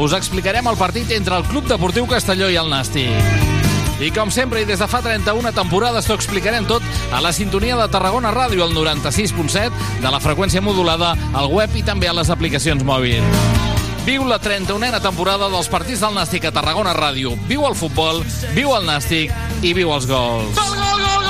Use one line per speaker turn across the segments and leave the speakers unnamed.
us explicarem el partit entre el Club Deportiu Castelló i el Nàstic. I com sempre, i des de fa 31 temporades, t'ho explicarem tot a la sintonia de Tarragona Ràdio, al 96.7, de la freqüència modulada, al web i també a les aplicacions mòbils. Viu la 31a temporada dels partits del Nàstic a Tarragona Ràdio. Viu el futbol, viu el Nàstic i viu els gols. Gol, gol, gol, gol,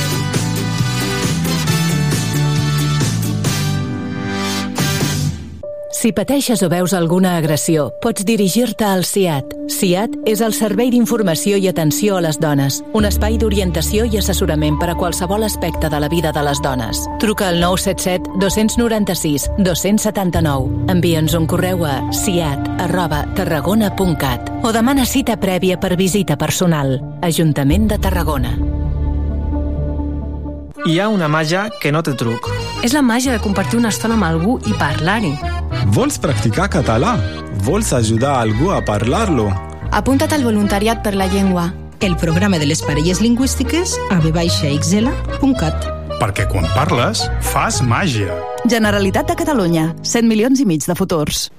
Si pateixes o veus alguna agressió, pots dirigir-te al CIAT. CIAT és el Servei d'Informació i Atenció a les Dones, un espai d'orientació i assessorament per a qualsevol aspecte de la vida de les dones. Truca al 977 296 279. Envia'ns un correu a ciat arroba tarragona.cat o demana cita prèvia per visita personal. Ajuntament de Tarragona.
Hi ha una màgia que no té truc.
És la màgia de compartir una estona amb algú i parlar-hi.
Vols practicar català? Vols ajudar algú a parlar-lo?
Apunta't al voluntariat per la llengua.
El programa de les parelles lingüístiques a vxl.cat.
Perquè quan parles, fas màgia.
Generalitat de Catalunya. 100 milions i mig de futurs.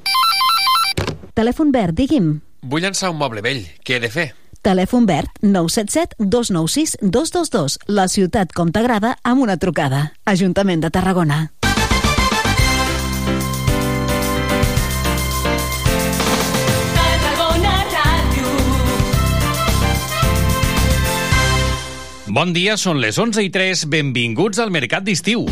Telèfon verd, digui'm.
Vull llançar un moble vell. Què he de fer?
Telèfon verd 977 296 222. La ciutat com t'agrada amb una trucada. Ajuntament de Tarragona.
Bon dia, són les 11 i 3. Benvinguts al Mercat d'Estiu.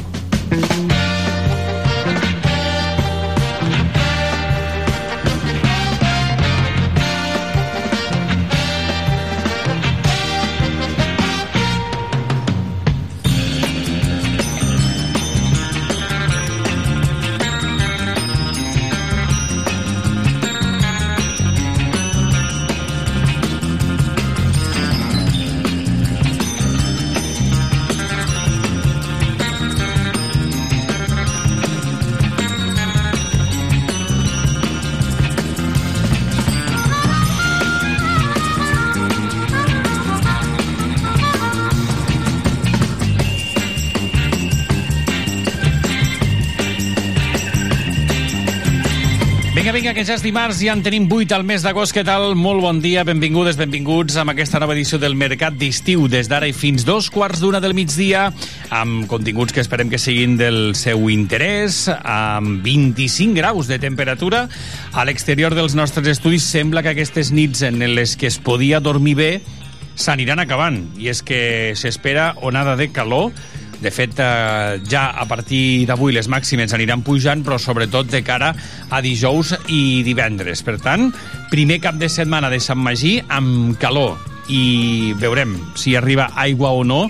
Que ja és dimarts i ja en tenim 8 al mes d'agost. Què tal? Molt bon dia, benvingudes, benvinguts amb aquesta nova edició del Mercat d'Estiu. Des d'ara i fins dos quarts d'una del migdia, amb continguts que esperem que siguin del seu interès, amb 25 graus de temperatura. A l'exterior dels nostres estudis sembla que aquestes nits en les que es podia dormir bé s'aniran acabant. I és que s'espera onada de calor de fet, eh, ja a partir d'avui les màximes aniran pujant, però sobretot de cara a dijous i divendres. Per tant, primer cap de setmana de Sant Magí amb calor i veurem si arriba aigua o no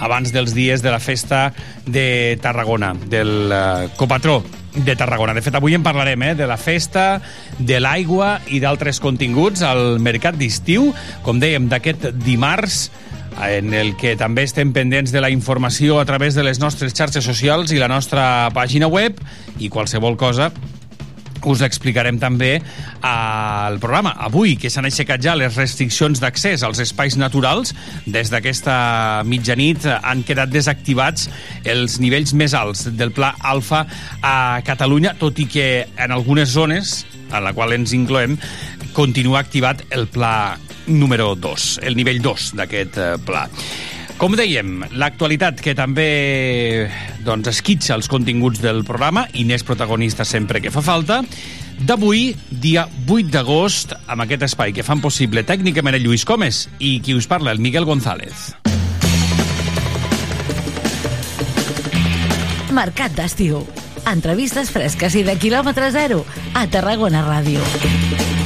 abans dels dies de la festa de Tarragona, del eh, copatró de Tarragona. De fet, avui en parlarem eh, de la festa, de l'aigua i d'altres continguts al mercat d'estiu, com dèiem, d'aquest dimarts en el que també estem pendents de la informació a través de les nostres xarxes socials i la nostra pàgina web i qualsevol cosa us explicarem també al programa. Avui, que s'han aixecat ja les restriccions d'accés als espais naturals, des d'aquesta mitjanit han quedat desactivats els nivells més alts del pla alfa a Catalunya, tot i que en algunes zones, a la qual ens incloem, continua activat el pla número 2, el nivell 2 d'aquest eh, pla. Com dèiem, l'actualitat que també doncs, esquitxa els continguts del programa i n'és protagonista sempre que fa falta. D'avui, dia 8 d'agost, amb aquest espai que fan possible tècnicament el Lluís Comes i qui us parla, el Miguel González.
Mercat d'estiu. Entrevistes fresques i de quilòmetre zero a Tarragona Ràdio.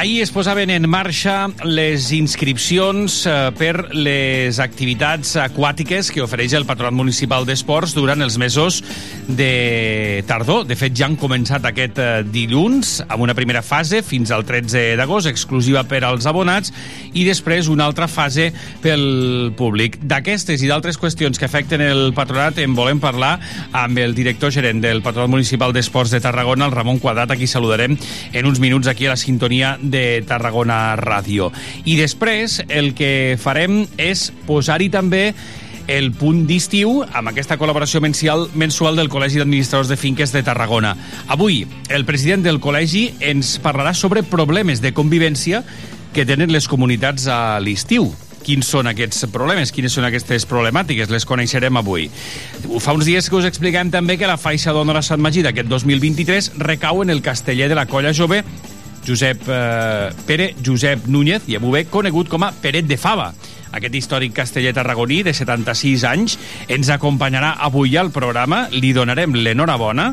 Ahir es posaven en marxa les inscripcions eh, per les activitats aquàtiques que ofereix el Patronat Municipal d'Esports durant els mesos de tardor. De fet, ja han començat aquest eh, dilluns amb una primera fase fins al 13 d'agost, exclusiva per als abonats, i després una altra fase pel públic. D'aquestes i d'altres qüestions que afecten el patronat en volem parlar amb el director gerent del Patronat Municipal d'Esports de Tarragona, el Ramon Quadrat, a qui saludarem en uns minuts aquí a la sintonia de Tarragona Ràdio. I després el que farem és posar-hi també el punt d'estiu amb aquesta col·laboració mensual, mensual del Col·legi d'Administradors de Finques de Tarragona. Avui, el president del col·legi ens parlarà sobre problemes de convivència que tenen les comunitats a l'estiu quins són aquests problemes, quines són aquestes problemàtiques, les coneixerem avui. Fa uns dies que us expliquem també que la faixa d'honor a Sant Magí d'aquest 2023 recau en el casteller de la Colla Jove Josep eh, Pere Josep Núñez, i avui conegut com a Peret de Fava. Aquest històric casteller tarragoní de 76 anys ens acompanyarà avui al programa, li donarem l'enhorabona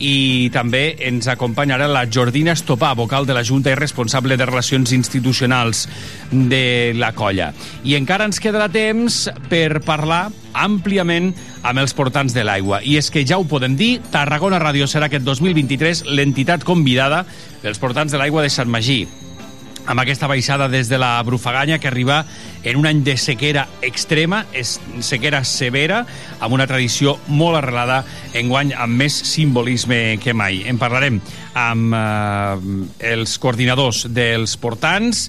i també ens acompanyarà la Jordina Estopà, vocal de la Junta i responsable de Relacions Institucionals de la colla. I encara ens quedarà temps per parlar àmpliament amb els portants de l'aigua. I és que ja ho podem dir, Tarragona Ràdio serà aquest 2023 l'entitat convidada pels portants de l'aigua de Sant Magí amb aquesta baixada des de la Brufaganya que arriba en un any de sequera extrema, és sequera severa, amb una tradició molt arrelada enguany amb més simbolisme que mai. En parlarem amb eh, els coordinadors dels portants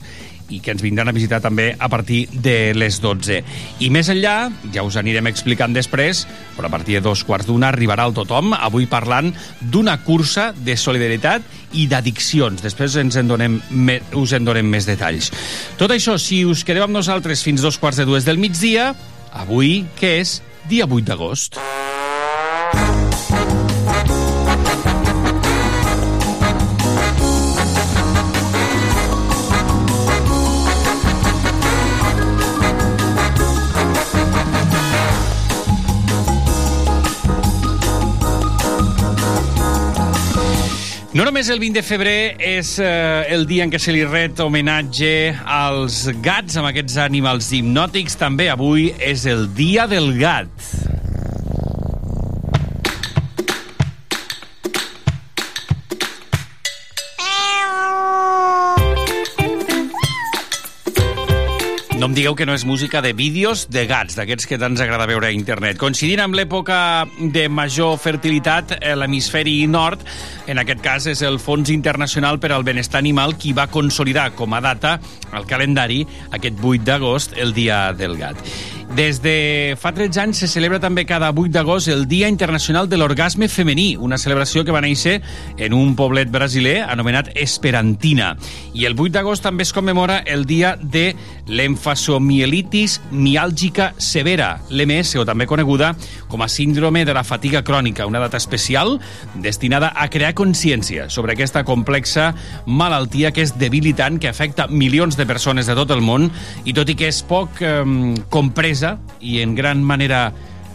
i que ens vindran a visitar també a partir de les 12. I més enllà, ja us anirem explicant després, però a partir de dos quarts d'una arribarà el tothom, avui parlant d'una cursa de solidaritat i d'addiccions. Després ens en donem, us en donem més detalls. Tot això, si us quedeu amb nosaltres fins dos quarts de dues del migdia, avui, que és dia 8 d'agost. No només el 20 de febrer és eh, el dia en què se li ret homenatge als gats, amb aquests animals hipnòtics, també avui és el dia del gat. Em digueu que no és música de vídeos de gats, d'aquests que tant ens agrada veure a internet. Coincidint amb l'època de major fertilitat a l'hemisferi nord, en aquest cas és el Fons Internacional per al Benestar Animal qui va consolidar com a data al calendari aquest 8 d'agost, el Dia del Gat. Des de fa 13 anys se celebra també cada 8 d'agost el Dia Internacional de l'Orgasme Femení, una celebració que va néixer en un poblet brasiler anomenat Esperantina. I el 8 d'agost també es commemora el dia de l'enfasomielitis miàlgica severa, l'EMS, o també coneguda com a síndrome de la fatiga crònica, una data especial destinada a crear consciència sobre aquesta complexa malaltia que és debilitant, que afecta milions de persones de tot el món, i tot i que és poc eh, compresa i en gran manera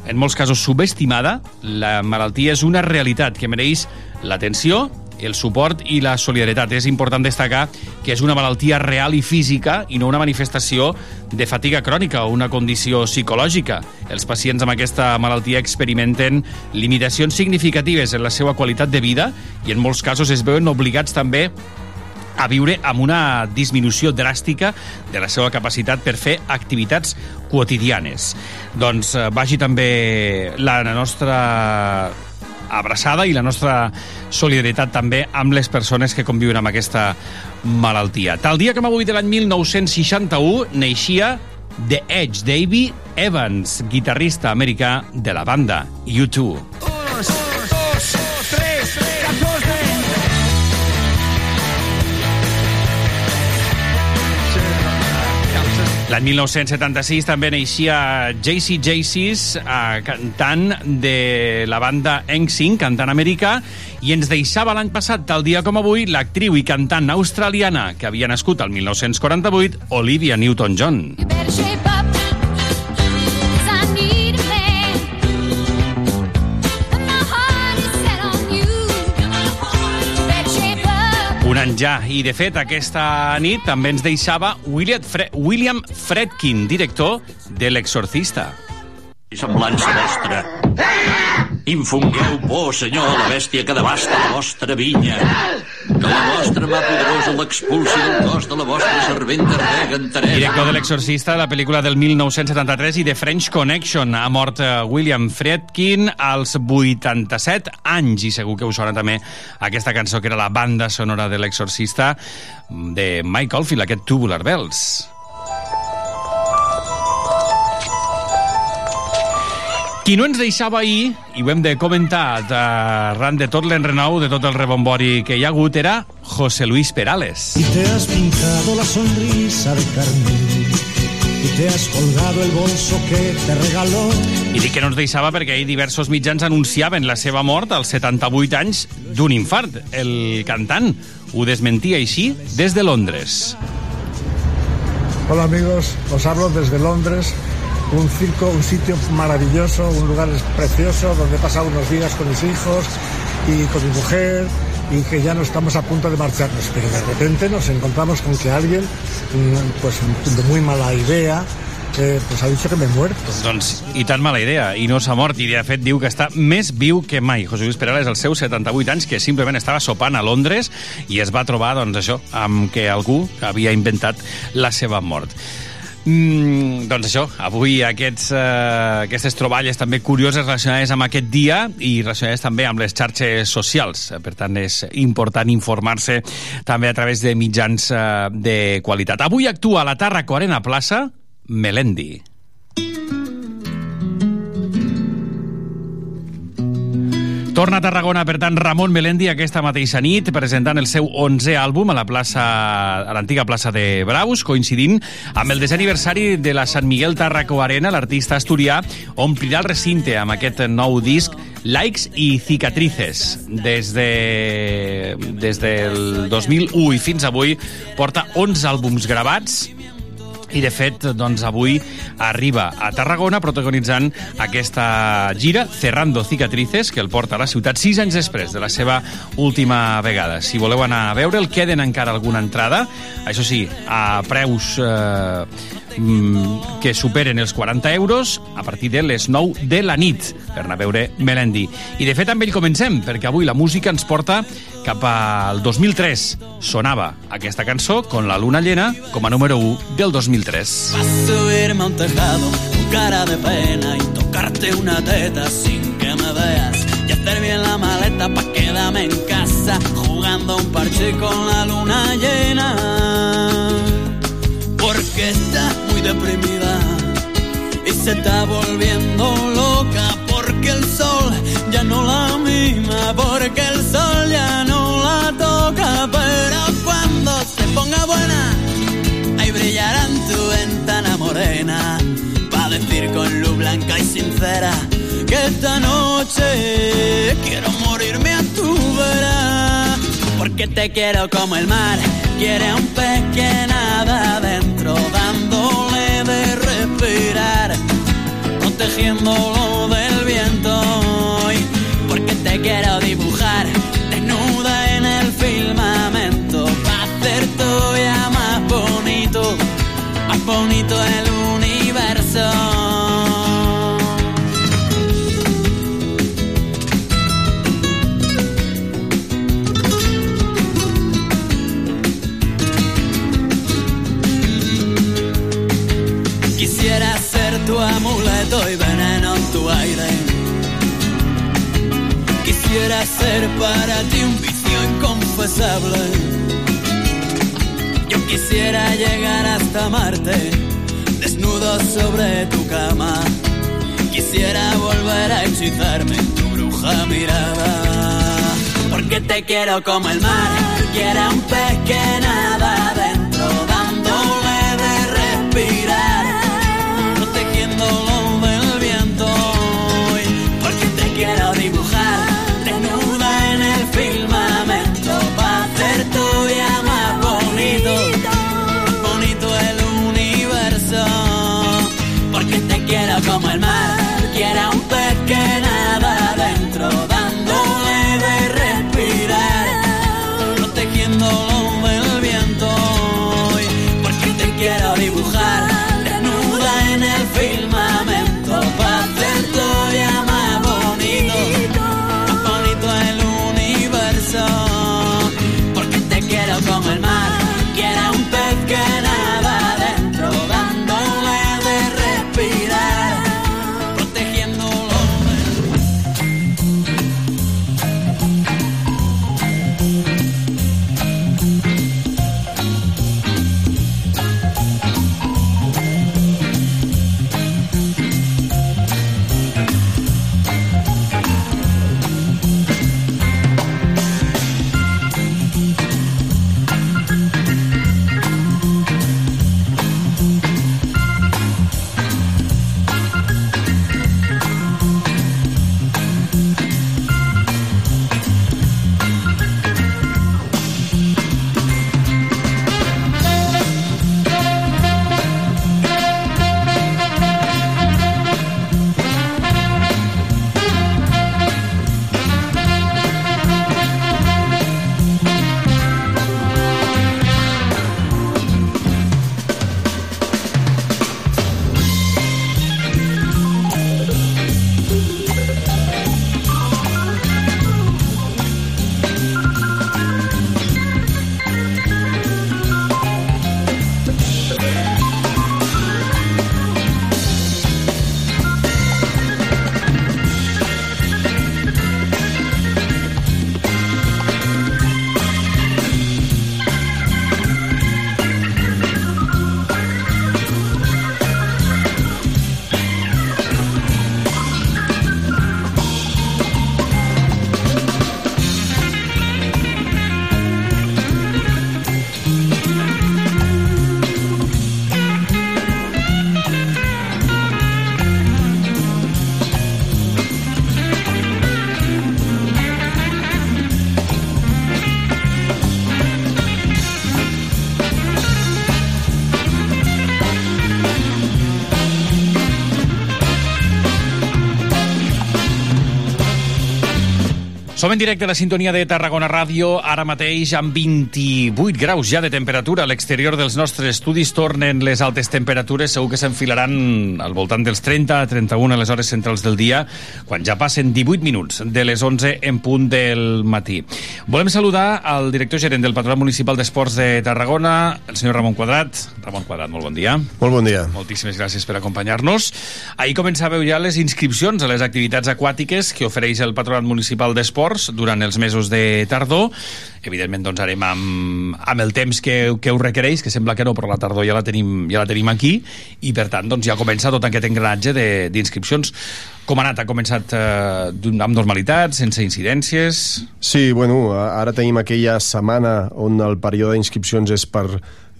en molts casos subestimada, la malaltia és una realitat que mereix l'atenció el suport i la solidaritat. És important destacar que és una malaltia real i física i no una manifestació de fatiga crònica o una condició psicològica. Els pacients amb aquesta malaltia experimenten limitacions significatives en la seva qualitat de vida i en molts casos es veuen obligats també a viure amb una disminució dràstica de la seva capacitat per fer activitats quotidianes. Doncs eh, vagi també la nostra abraçada i la nostra solidaritat també amb les persones que conviuen amb aquesta malaltia. Tal dia com avui de l'any 1961 neixia The Edge Davy Evans, guitarrista americà de la banda U2. L'any 1976 també neixia JC Jaycees, eh, cantant de la banda NSYNC, cantant americà, i ens deixava l'any passat, tal dia com avui, l'actriu i cantant australiana que havia nascut al 1948, Olivia Newton-John. Un ja. I, de fet, aquesta nit també ens deixava William, Fre William Fredkin, director de L'Exorcista.
Semblança vostra. Infongueu por, senyor, a la bèstia que devasta la vostra vinya. Que la vostra mà poderosa l'expulsi del cos de la vostra serventa ardega enteresa.
Director de L'Exorcista, la pel·lícula del 1973 i de French Connection. Ha mort eh, William Friedkin als 87 anys i segur que us sona també aquesta cançó que era la banda sonora de L'Exorcista de Mike Oldfield, aquest Tubular Bells. Qui no ens deixava ahir, i ho hem de comentar arran de tot l'enrenou, de tot el rebombori que hi ha hagut, era José Luis Perales.
Y te has pintado la sonrisa de carmín y te has colgado el bolso que te regaló.
I dic que no ens deixava perquè ahir diversos mitjans anunciaven la seva mort als 78 anys d'un infart. El cantant ho desmentia així des de Londres.
Hola amigos, os hablo desde Londres un circo, un sitio maravilloso, un lugar precioso donde he pasado unos días con mis hijos y con mi mujer y que ya no estamos a punto de marcharnos, pero de repente nos encontramos con que alguien, pues de muy mala idea, eh, pues ha dicho que me he muerto.
Doncs, i tan mala idea, i no s'ha mort, i de fet diu que està més viu que mai. José Luis Perales, als seus 78 anys, que simplement estava sopant a Londres i es va trobar, doncs això, amb que algú havia inventat la seva mort. Mm, doncs això, avui aquests, eh, aquestes troballes també curioses relacionades amb aquest dia i relacionades també amb les xarxes socials. Per tant, és important informar-se també a través de mitjans eh, de qualitat. Avui actua a la Tarraco Arena Plaça Melendi. Torna a Tarragona, per tant, Ramon Melendi aquesta mateixa nit, presentant el seu 11è àlbum a la plaça a l'antiga plaça de Braus, coincidint amb el desè aniversari de la Sant Miguel Tarraco Arena, l'artista asturià omplirà el recinte amb aquest nou disc Likes i Cicatrices. Des, de, des del 2001 i fins avui porta 11 àlbums gravats i de fet, doncs avui arriba a Tarragona protagonitzant aquesta gira Cerrando Cicatrices, que el porta a la ciutat sis anys després de la seva última vegada. Si voleu anar a veure'l, queden encara alguna entrada, això sí, a preus eh, que superen els 40 euros a partir de les 9 de la nit per anar a veure Melendi. I de fet amb ell comencem, perquè avui la música ens porta cap al 2003. Sonava aquesta cançó con la luna llena com a número 1 del 2003.
Vas subirme a un tejado con cara de pena y tocarte una teta sin que me veas y hacer bien la maleta pa' quedarme en casa jugando un parche con la luna llena porque está y se está volviendo loca porque el sol ya no la mima porque el sol ya no la toca. Pero cuando se ponga buena ahí brillará en tu ventana morena pa decir con luz blanca y sincera que esta noche quiero morirme a tu vera. Porque te quiero como el mar quiere un pez que nada adentro dándole protegiéndolo del viento. Hoy, porque te quiero dibujar desnuda en el firmamento, para hacer todavía más bonito, más bonito el universo. Para ti un vicio inconfesable. Yo quisiera llegar hasta Marte, desnudo sobre tu cama. Quisiera volver a hechizarme en tu bruja mirada. Porque te quiero como el mar, quiera un pez que nada dentro, dándole de respirar, como el mar, quiera un pez que nada dentro, dándole de respirar, protegiéndolo del viento. Porque te quiero dibujar,
Som en directe a la sintonia de Tarragona Ràdio, ara mateix amb 28 graus ja de temperatura. A l'exterior dels nostres estudis tornen les altes temperatures, segur que s'enfilaran al voltant dels 30 a 31 a les hores centrals del dia, quan ja passen 18 minuts de les 11 en punt del matí. Volem saludar al director gerent del Patronat Municipal d'Esports de Tarragona, el senyor Ramon Quadrat. Ramon Quadrat, molt bon dia.
Molt bon dia.
Moltíssimes gràcies per acompanyar-nos. Ahir començàveu ja les inscripcions a les activitats aquàtiques que ofereix el Patronat Municipal d'Esports durant els mesos de tardor. Evidentment, doncs, harem amb, amb el temps que, que ho requereix, que sembla que no, però la tardor ja la tenim, ja la tenim aquí, i per tant, doncs, ja comença tot aquest engranatge d'inscripcions. Com ha anat? Ha començat eh, amb normalitat, sense incidències?
Sí, bueno, ara tenim aquella setmana on el període d'inscripcions és per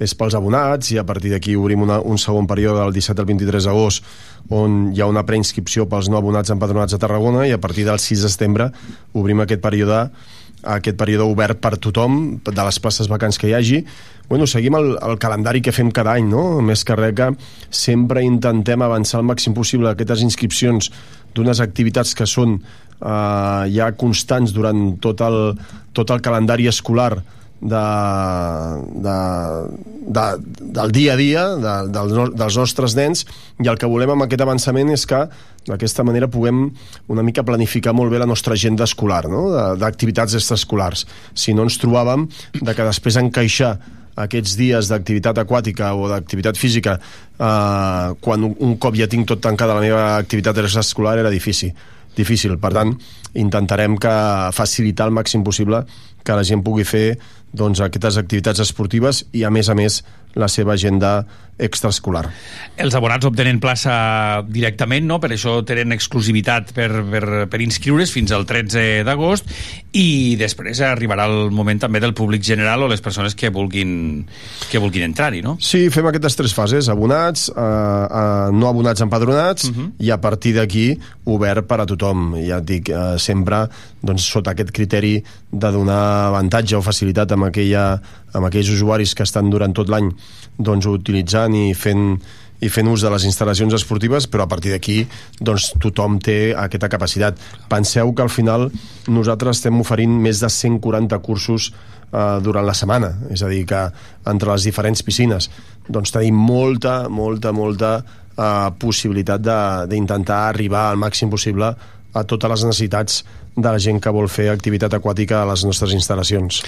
és pels abonats i a partir d'aquí obrim una, un segon període del 17 al 23 d'agost on hi ha una preinscripció pels no abonats empadronats a Tarragona i a partir del 6 de setembre obrim aquest període aquest període obert per tothom de les places vacants que hi hagi bueno, seguim el, el calendari que fem cada any no? més que res que sempre intentem avançar el màxim possible aquestes inscripcions d'unes activitats que són eh, ja constants durant tot el, tot el calendari escolar de, de, de, del dia a dia de, del, dels nostres nens i el que volem amb aquest avançament és que d'aquesta manera puguem una mica planificar molt bé la nostra agenda escolar no? D'activitats extraescolars si no ens trobàvem de que després encaixar aquests dies d'activitat aquàtica o d'activitat física eh, quan un, un cop ja tinc tot tancada la meva activitat extraescolar era difícil difícil, per tant intentarem que facilitar el màxim possible que la gent pugui fer doncs, aquestes activitats esportives i a més a més la seva agenda extraescolar.
Els abonats obtenen plaça directament, no? per això tenen exclusivitat per, per, per inscriure's fins al 13 d'agost i després arribarà el moment també del públic general o les persones que vulguin, que vulguin entrar-hi, no?
Sí, fem aquestes tres fases, abonats, eh, eh, no abonats empadronats uh -huh. i a partir d'aquí obert per a tothom. Ja et dic, eh, sempre doncs, sota aquest criteri de donar avantatge o facilitat amb, aquella, amb aquells usuaris que estan durant tot l'any doncs, utilitzant i fent i fent ús de les instal·lacions esportives, però a partir d'aquí doncs, tothom té aquesta capacitat. Penseu que al final nosaltres estem oferint més de 140 cursos eh, durant la setmana, és a dir, que entre les diferents piscines doncs tenim molta, molta, molta eh, possibilitat d'intentar arribar al màxim possible a totes les necessitats de la gent que vol fer activitat aquàtica a les nostres instal·lacions.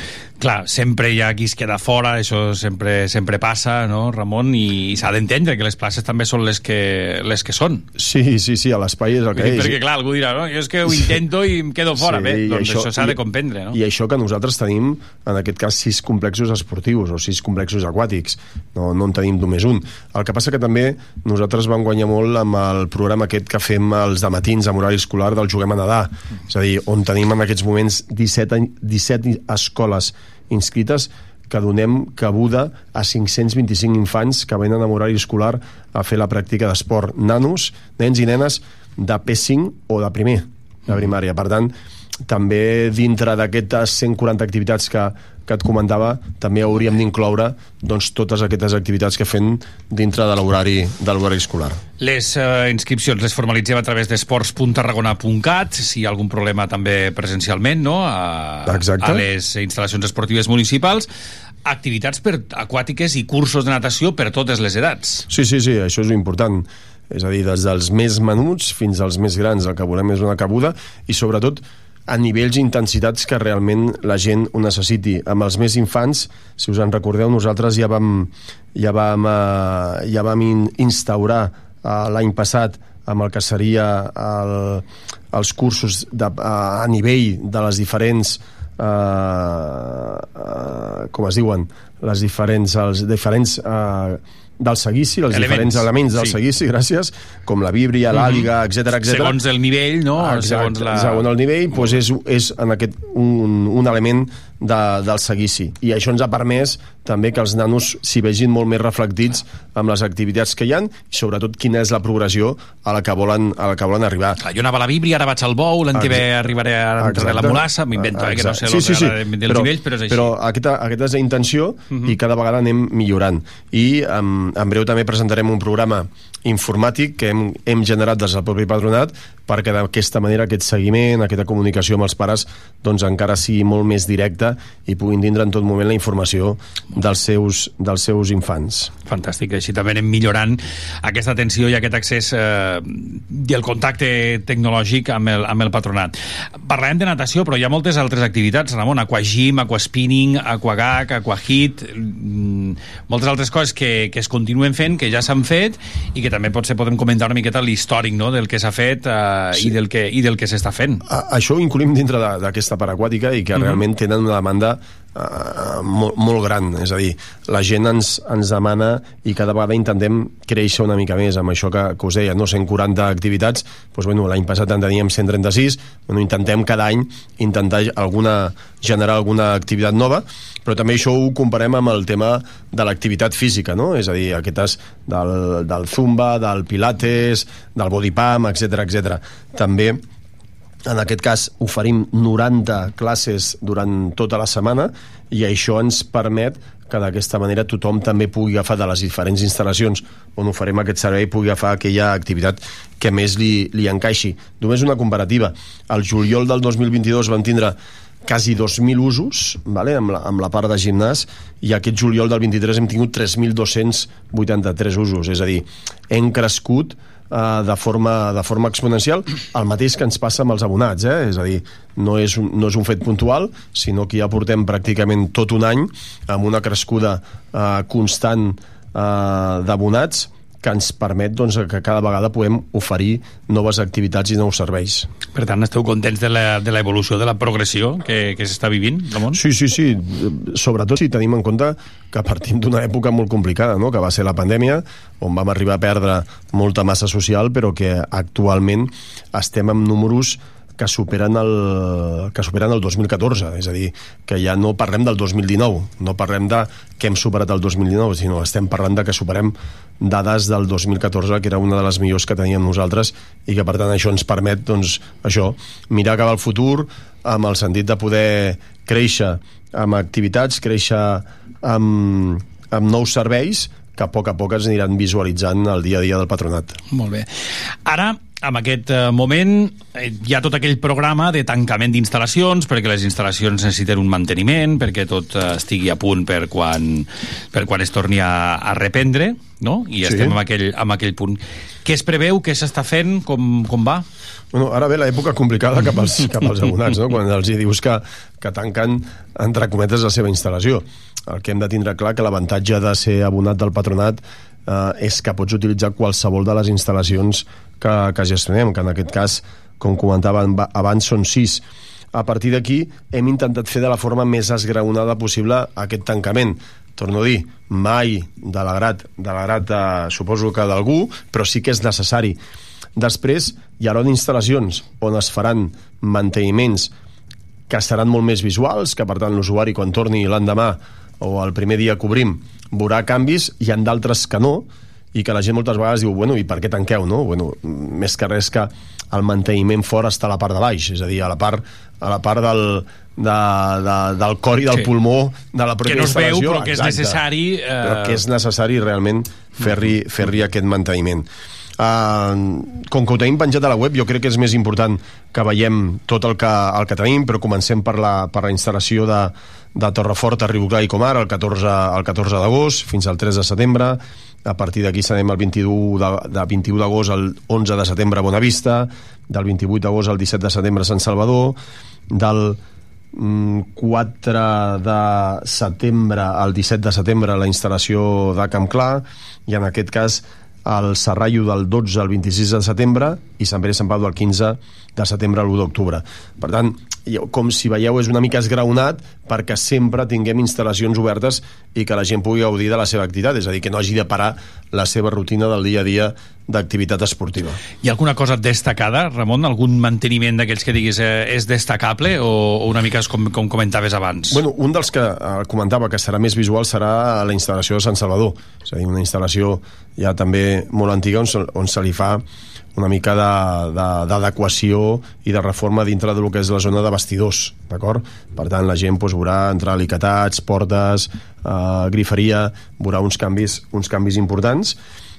Clar, sempre hi ha qui es queda fora, això sempre sempre passa, no, Ramon? I, i s'ha d'entendre que les places també són les que, les que són.
Sí, sí, sí, a l'espai és el que
Perquè,
és.
perquè, clar, algú dirà, no, jo és que ho intento i em quedo fora.
Sí,
Bé, doncs
això-
s'ha de comprendre, no?
I això que nosaltres tenim, en aquest cas, sis complexos esportius o sis complexos aquàtics. No, no en tenim només un. El que passa que també nosaltres vam guanyar molt amb el programa aquest que fem els de matins amb horari escolar del Juguem a Nedar. És a dir, on tenim en aquests moments 17, any- 17 escoles inscrites que donem cabuda a 525 infants que venen amb horari escolar a fer la pràctica d'esport. Nanos, nens i nenes de P5 o de primer, de primària. Per tant, també dintre d'aquestes 140 activitats que, que et comentava, també hauríem d'incloure doncs, totes aquestes activitats que fem dintre de l'horari de l'horari escolar.
Les eh, inscripcions les formalitzem a través d'esports.tarragona.cat si hi ha algun problema també presencialment no? a,
Exacte.
a les instal·lacions esportives municipals activitats per, aquàtiques i cursos de natació per totes les edats
Sí, sí, sí, això és important. És a dir, des dels més menuts fins als més grans. El que volem és una cabuda i, sobretot, a nivells i intensitats que realment la gent ho necessiti. Amb els més infants, si us en recordeu, nosaltres ja vam, ja vam, eh, ja vam in, instaurar eh, l'any passat amb el que seria el, els cursos de, a, a nivell de les diferents eh, eh, com es diuen les diferents, els diferents eh, del seguici, els
Elements.
diferents elements del
Sí.
seguici, gràcies, com la víbria, l'àliga, etc etc.
segons el nivell no?
Exacte,
segons la...
segons el nivell doncs és, és en aquest un, un element de, del seguici i això ens ha permès també que els nanos s'hi vegin molt més reflectits amb les activitats que hi han i sobretot quina és la progressió a la que volen, a la que volen arribar
Clar, jo anava a la Bíblia, ara vaig al bou, l'any que ve
Exacte.
arribaré a de la
Exacte.
mulassa, m'invento, eh, que no sé
Exacte. sí, sí, sí.
dels
però,
nivells, però és així.
Però aquesta, aquesta és la intenció i cada vegada anem millorant. I en, en breu també presentarem un programa informàtic que hem, hem generat des del propi patronat perquè d'aquesta manera aquest seguiment, aquesta comunicació amb els pares doncs encara sigui molt més directa i puguin tindre en tot moment la informació dels seus, dels seus infants.
Fantàstic, així també anem millorant aquesta atenció i aquest accés eh, i el contacte tecnològic amb el, amb el patronat. Parlàvem de natació, però hi ha moltes altres activitats, Ramon, aquagym, aquaspinning, aquagag, aquahit, mm, moltes altres coses que, que es continuen fent, que ja s'han fet i que també potser podem comentar una miqueta l'històric no? del que s'ha fet eh, sí. i del que, i del que s'està fent.
A, això ho incluïm dintre d'aquesta part aquàtica i que
Mhm.
realment tenen una demanda uh, molt, molt gran, és a dir, la gent ens, ens demana i cada vegada intentem créixer una mica més amb això que, que us deia, no 140 activitats, doncs, bueno, l'any passat en teníem 136, bueno, intentem cada any intentar alguna, generar alguna activitat nova, però també això ho comparem amb el tema de l'activitat física, no? és a dir, aquestes del, del zumba, del pilates, del body pump, etc etc. També en aquest cas oferim 90 classes durant tota la setmana i això ens permet que d'aquesta manera tothom també pugui agafar de les diferents instal·lacions on oferim aquest servei pugui agafar aquella activitat que més li, li encaixi. Només una comparativa. El juliol del 2022 vam tindre quasi 2.000 usos vale? amb, la, amb la part de gimnàs i aquest juliol del 23 hem tingut 3.283 usos és a dir, hem crescut uh, de, forma, de forma exponencial, el mateix que ens passa amb els abonats, eh? és a dir, no és, un, no és un fet puntual, sinó que ja portem pràcticament tot un any amb una crescuda uh, constant uh, d'abonats que ens permet doncs, que cada vegada podem oferir noves activitats i nous serveis.
Per tant, esteu contents de l'evolució, de, de la progressió que, que s'està vivint, Ramon?
Sí, sí, sí. Sobretot si tenim en compte que partim d'una època molt complicada, no? que va ser la pandèmia, on vam arribar a perdre molta massa social, però que actualment estem amb números que superen el, que superen el 2014, és a dir, que ja no parlem del 2019, no parlem de que hem superat el 2019, sinó estem parlant de que superem dades del 2014, que era una de les millors que teníem nosaltres, i que per tant això ens permet, doncs, això, mirar cap al futur amb el sentit de poder créixer amb activitats, créixer amb, amb nous serveis que a poc a poc es aniran visualitzant el dia a dia del patronat.
Molt bé. Ara, en aquest eh, moment eh, hi ha tot aquell programa de tancament d'instal·lacions perquè les instal·lacions necessiten un manteniment perquè tot eh, estigui a punt per quan, per quan es torni a, a reprendre no? i sí. estem en aquell, en aquell punt què es preveu, què s'està fent com, com va?
Bueno, ara ve l'època complicada cap als, cap als abonats no? quan els hi dius que, que tanquen entre cometes la seva instal·lació el que hem de tindre clar que l'avantatge de ser abonat del patronat eh, és que pots utilitzar qualsevol de les instal·lacions que, que gestionem, que en aquest cas, com comentava abans, són sis. A partir d'aquí hem intentat fer de la forma més esgraonada possible aquest tancament. Torno a dir, mai de l'agrat eh, suposo que d'algú, però sí que és necessari. Després hi haurà instal·lacions on es faran manteniments que seran molt més visuals, que per tant l'usuari quan torni l'endemà o el primer dia que obrim veurà canvis, hi han d'altres que no, i que la gent moltes vegades diu, bueno, i per què tanqueu, no? Bueno, més que res que el manteniment fora està a la part de baix, és a dir, a la part, a la part del, de, de, del cor i del sí. pulmó de la pròpia
que no
es veu,
però que és necessari...
Eh... Però que és necessari realment fer-hi fer, -hi, aquest manteniment. Uh, com que ho tenim penjat a la web, jo crec que és més important que veiem tot el que, el que tenim, però comencem per la, per la instal·lació de, de Torrefort a Riboclar i Comar el 14, el 14 d'agost fins al 3 de setembre. A partir d'aquí serem el 21 de, de 21 d'agost al 11 de setembre a Bonavista del 28 d'agost al 17 de setembre a Sant Salvador del 4 mm, de setembre al 17 de setembre la instal·lació de Camp Clar i en aquest cas el Serrallo del 12 al 26 de setembre i Sant Pere Sant Pau del 15 de setembre a l'1 d'octubre. Per tant, com si veieu, és una mica esgraonat perquè sempre tinguem instal·lacions obertes i que la gent pugui gaudir de la seva activitat, és a dir, que no hagi de parar la seva rutina del dia a dia d'activitat esportiva.
Hi ha alguna cosa destacada, Ramon? Algun manteniment d'aquells que diguis eh, és destacable o, o una mica com, com comentaves abans?
Bueno, un dels que eh, comentava que serà més visual serà la instal·lació de Sant Salvador, és a dir, una instal·lació ja també molt antiga on, on se li fa una mica d'adequació i de reforma dintre del que és la zona de vestidors, d'acord? Per tant, la gent doncs, veurà entrar alicatats, portes, eh, griferia, veurà uns canvis, uns canvis importants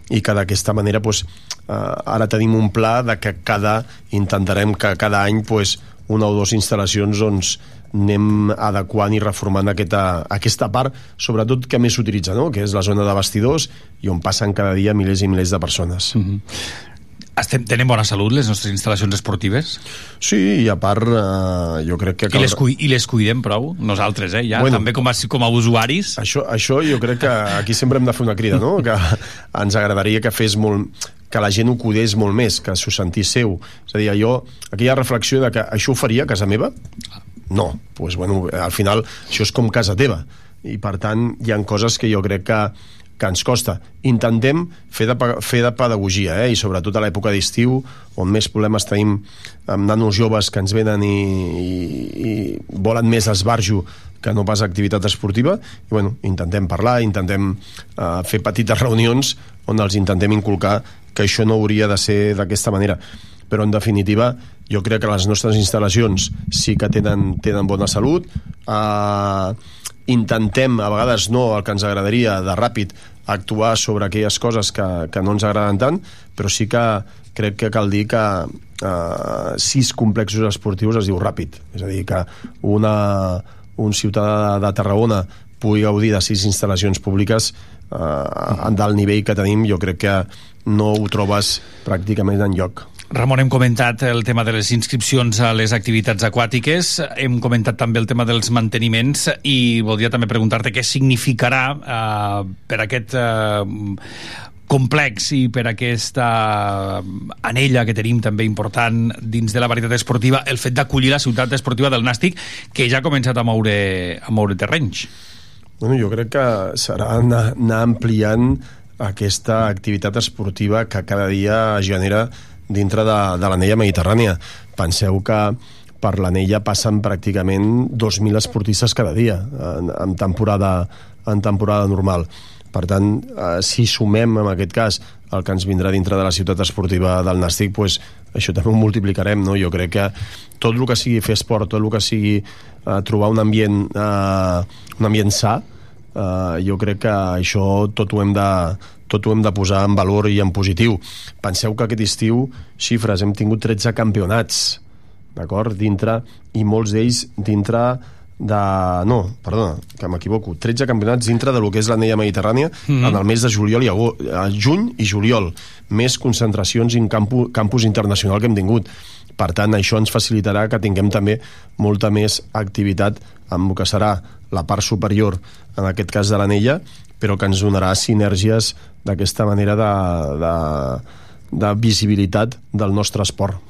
i que d'aquesta manera doncs, eh, ara tenim un pla de que cada intentarem que cada any doncs, una o dues instal·lacions doncs, anem adequant i reformant aquesta, aquesta part, sobretot que més s'utilitza, no? que és la zona de vestidors i on passen cada dia milers i milers de persones. Mm -hmm.
Estem, tenen bona salut les nostres instal·lacions esportives?
Sí, i a part eh, jo crec que...
Cal... I, les cui, I les cuidem prou? Nosaltres, eh? Ja, bueno, també com a, com a usuaris?
Això, això jo crec que aquí sempre hem de fer una crida, no? Que ens agradaria que fes molt que la gent ho cuidés molt més, que s'ho sentís seu. És a dir, jo, aquella reflexió de que això ho faria a casa meva? No, doncs, pues, bueno, al final això és com casa teva. I, per tant, hi han coses que jo crec que que ens costa. Intentem fer de, fer de pedagogia, eh? i sobretot a l'època d'estiu, on més problemes tenim amb nanos joves que ens venen i, i, i volen més esbarjo que no pas activitat esportiva, i bueno, intentem parlar, intentem uh, fer petites reunions on els intentem inculcar que això no hauria de ser d'aquesta manera. Però, en definitiva, jo crec que les nostres instal·lacions sí que tenen, tenen bona salut, uh, intentem, a vegades no el que ens agradaria de ràpid, actuar sobre aquelles coses que, que no ens agraden tant, però sí que crec que cal dir que eh, sis complexos esportius es diu ràpid. És a dir, que una, un ciutadà de Tarragona pugui gaudir de sis instal·lacions públiques eh, del nivell que tenim, jo crec que no ho trobes pràcticament en lloc.
Ramon, hem comentat el tema de les inscripcions a les activitats aquàtiques, hem comentat també el tema dels manteniments i voldria també preguntar-te què significarà eh, per aquest eh, complex i per aquesta anella que tenim també important dins de la varietat esportiva el fet d'acollir la ciutat esportiva del Nàstic que ja ha començat a moure, a moure terrenys.
Bueno, jo crec que serà anar, anar ampliant aquesta activitat esportiva que cada dia genera dintre de, de l'anella mediterrània. Penseu que per l'anella passen pràcticament 2.000 esportistes cada dia en, en, temporada, en temporada normal. Per tant, eh, si sumem en aquest cas el que ens vindrà dintre de la ciutat esportiva del Nàstic, pues, això també ho multiplicarem. No? Jo crec que tot el que sigui fer esport, tot el que sigui eh, trobar un ambient, eh, un ambient sa, eh, jo crec que això tot ho hem de, tot ho hem de posar en valor i en positiu. Penseu que aquest estiu, xifres, hem tingut 13 campionats, d'acord? Dintre, i molts d'ells dintre de... No, perdona, que m'equivoco. 13 campionats dintre de lo que és l'anella mediterrània mm -hmm. en el mes de juliol i agost, juny i juliol. Més concentracions en campu, campus internacional que hem tingut. Per tant, això ens facilitarà que tinguem també molta més activitat amb el que serà la part superior, en aquest cas de l'anella, però que ens donarà sinergies d'aquesta manera de, de, de visibilitat del nostre esport.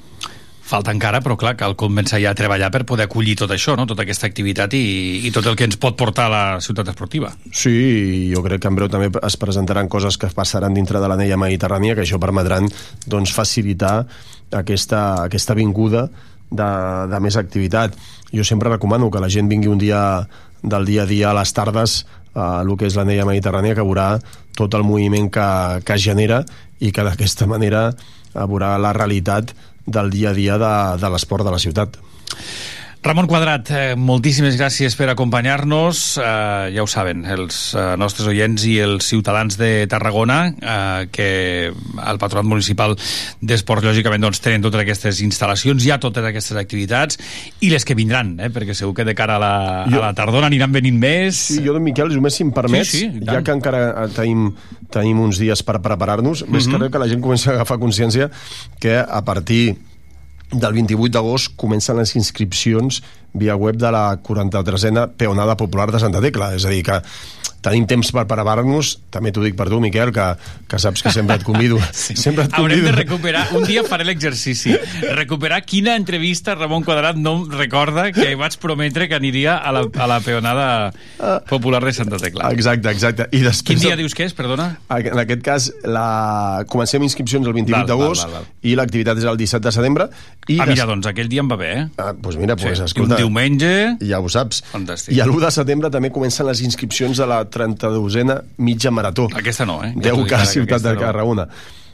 Falta encara, però clar, cal començar ja a treballar per poder acollir tot això, no? tota aquesta activitat i, i tot el que ens pot portar a la ciutat esportiva.
Sí, jo crec que en breu també es presentaran coses que passaran dintre de l'anella mediterrània, que això permetran doncs, facilitar aquesta, aquesta vinguda de, de més activitat. Jo sempre recomano que la gent vingui un dia del dia a dia a les tardes a el que és l'anella mediterrània que veurà tot el moviment que, que genera i que d'aquesta manera veurà la realitat del dia a dia de, de l'esport de la ciutat.
Ramon Quadrat, eh, moltíssimes gràcies per acompanyar-nos. Eh, ja ho saben, els eh, nostres oients i els ciutadans de Tarragona, eh, que el Patronat Municipal d'Esports, lògicament, doncs, tenen totes aquestes instal·lacions, hi ha totes aquestes activitats, i les que vindran, eh, perquè segur que de cara a la, jo, a la tardona aniran venint més.
Sí, jo, Miquel, només si em permets, sí, sí, ja que encara tenim, tenim uns dies per preparar-nos, mm -hmm. més que res que la gent comença a agafar consciència que a partir del 28 d'agost comencen les inscripcions via web de la 43a Peonada Popular de Santa Tecla. És a dir, que tenim temps per preparar-nos, també t'ho dic per tu, Miquel, que, que saps que sempre et convido. sí. sempre et
convido. Haurem de recuperar, un dia faré l'exercici, recuperar quina entrevista Ramon Quadrat no recorda que vaig prometre que aniria a la, a la peonada popular de Santa Tecla.
Exacte, exacte. I després,
Quin dia dius que és, perdona?
En aquest cas, la... comencem inscripcions el 28 d'agost i l'activitat és el 17 de setembre. I
ah, mira, des... doncs aquell dia em va bé, eh?
Ah, doncs mira, pues, sí. escolta...
Diumenge...
Ja ho saps.
Fantàstic.
I l'1 de setembre també comencen les inscripcions de la 32a mitja marató.
Aquesta no, eh?
10K Ciutat de Tarragona.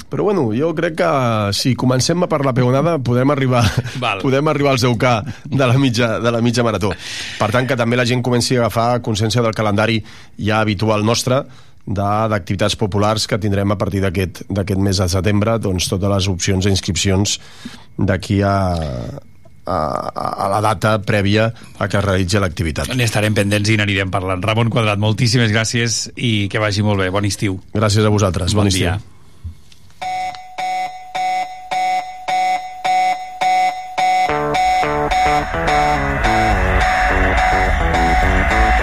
Però bueno, jo crec que si comencem per la peonada podem arribar, Val. podem arribar als 10K de la, mitja, de la mitja marató. Per tant, que també la gent comenci a agafar consciència del calendari ja habitual nostre, d'activitats populars que tindrem a partir d'aquest mes de setembre doncs totes les opcions d'inscripcions d'aquí a, a, a la data prèvia a que es realitzi l'activitat.
N'estarem pendents i n'anirem parlant. Ramon Quadrat, moltíssimes gràcies i que vagi molt bé. Bon estiu.
Gràcies a vosaltres. Bon, bon estiu. dia.
until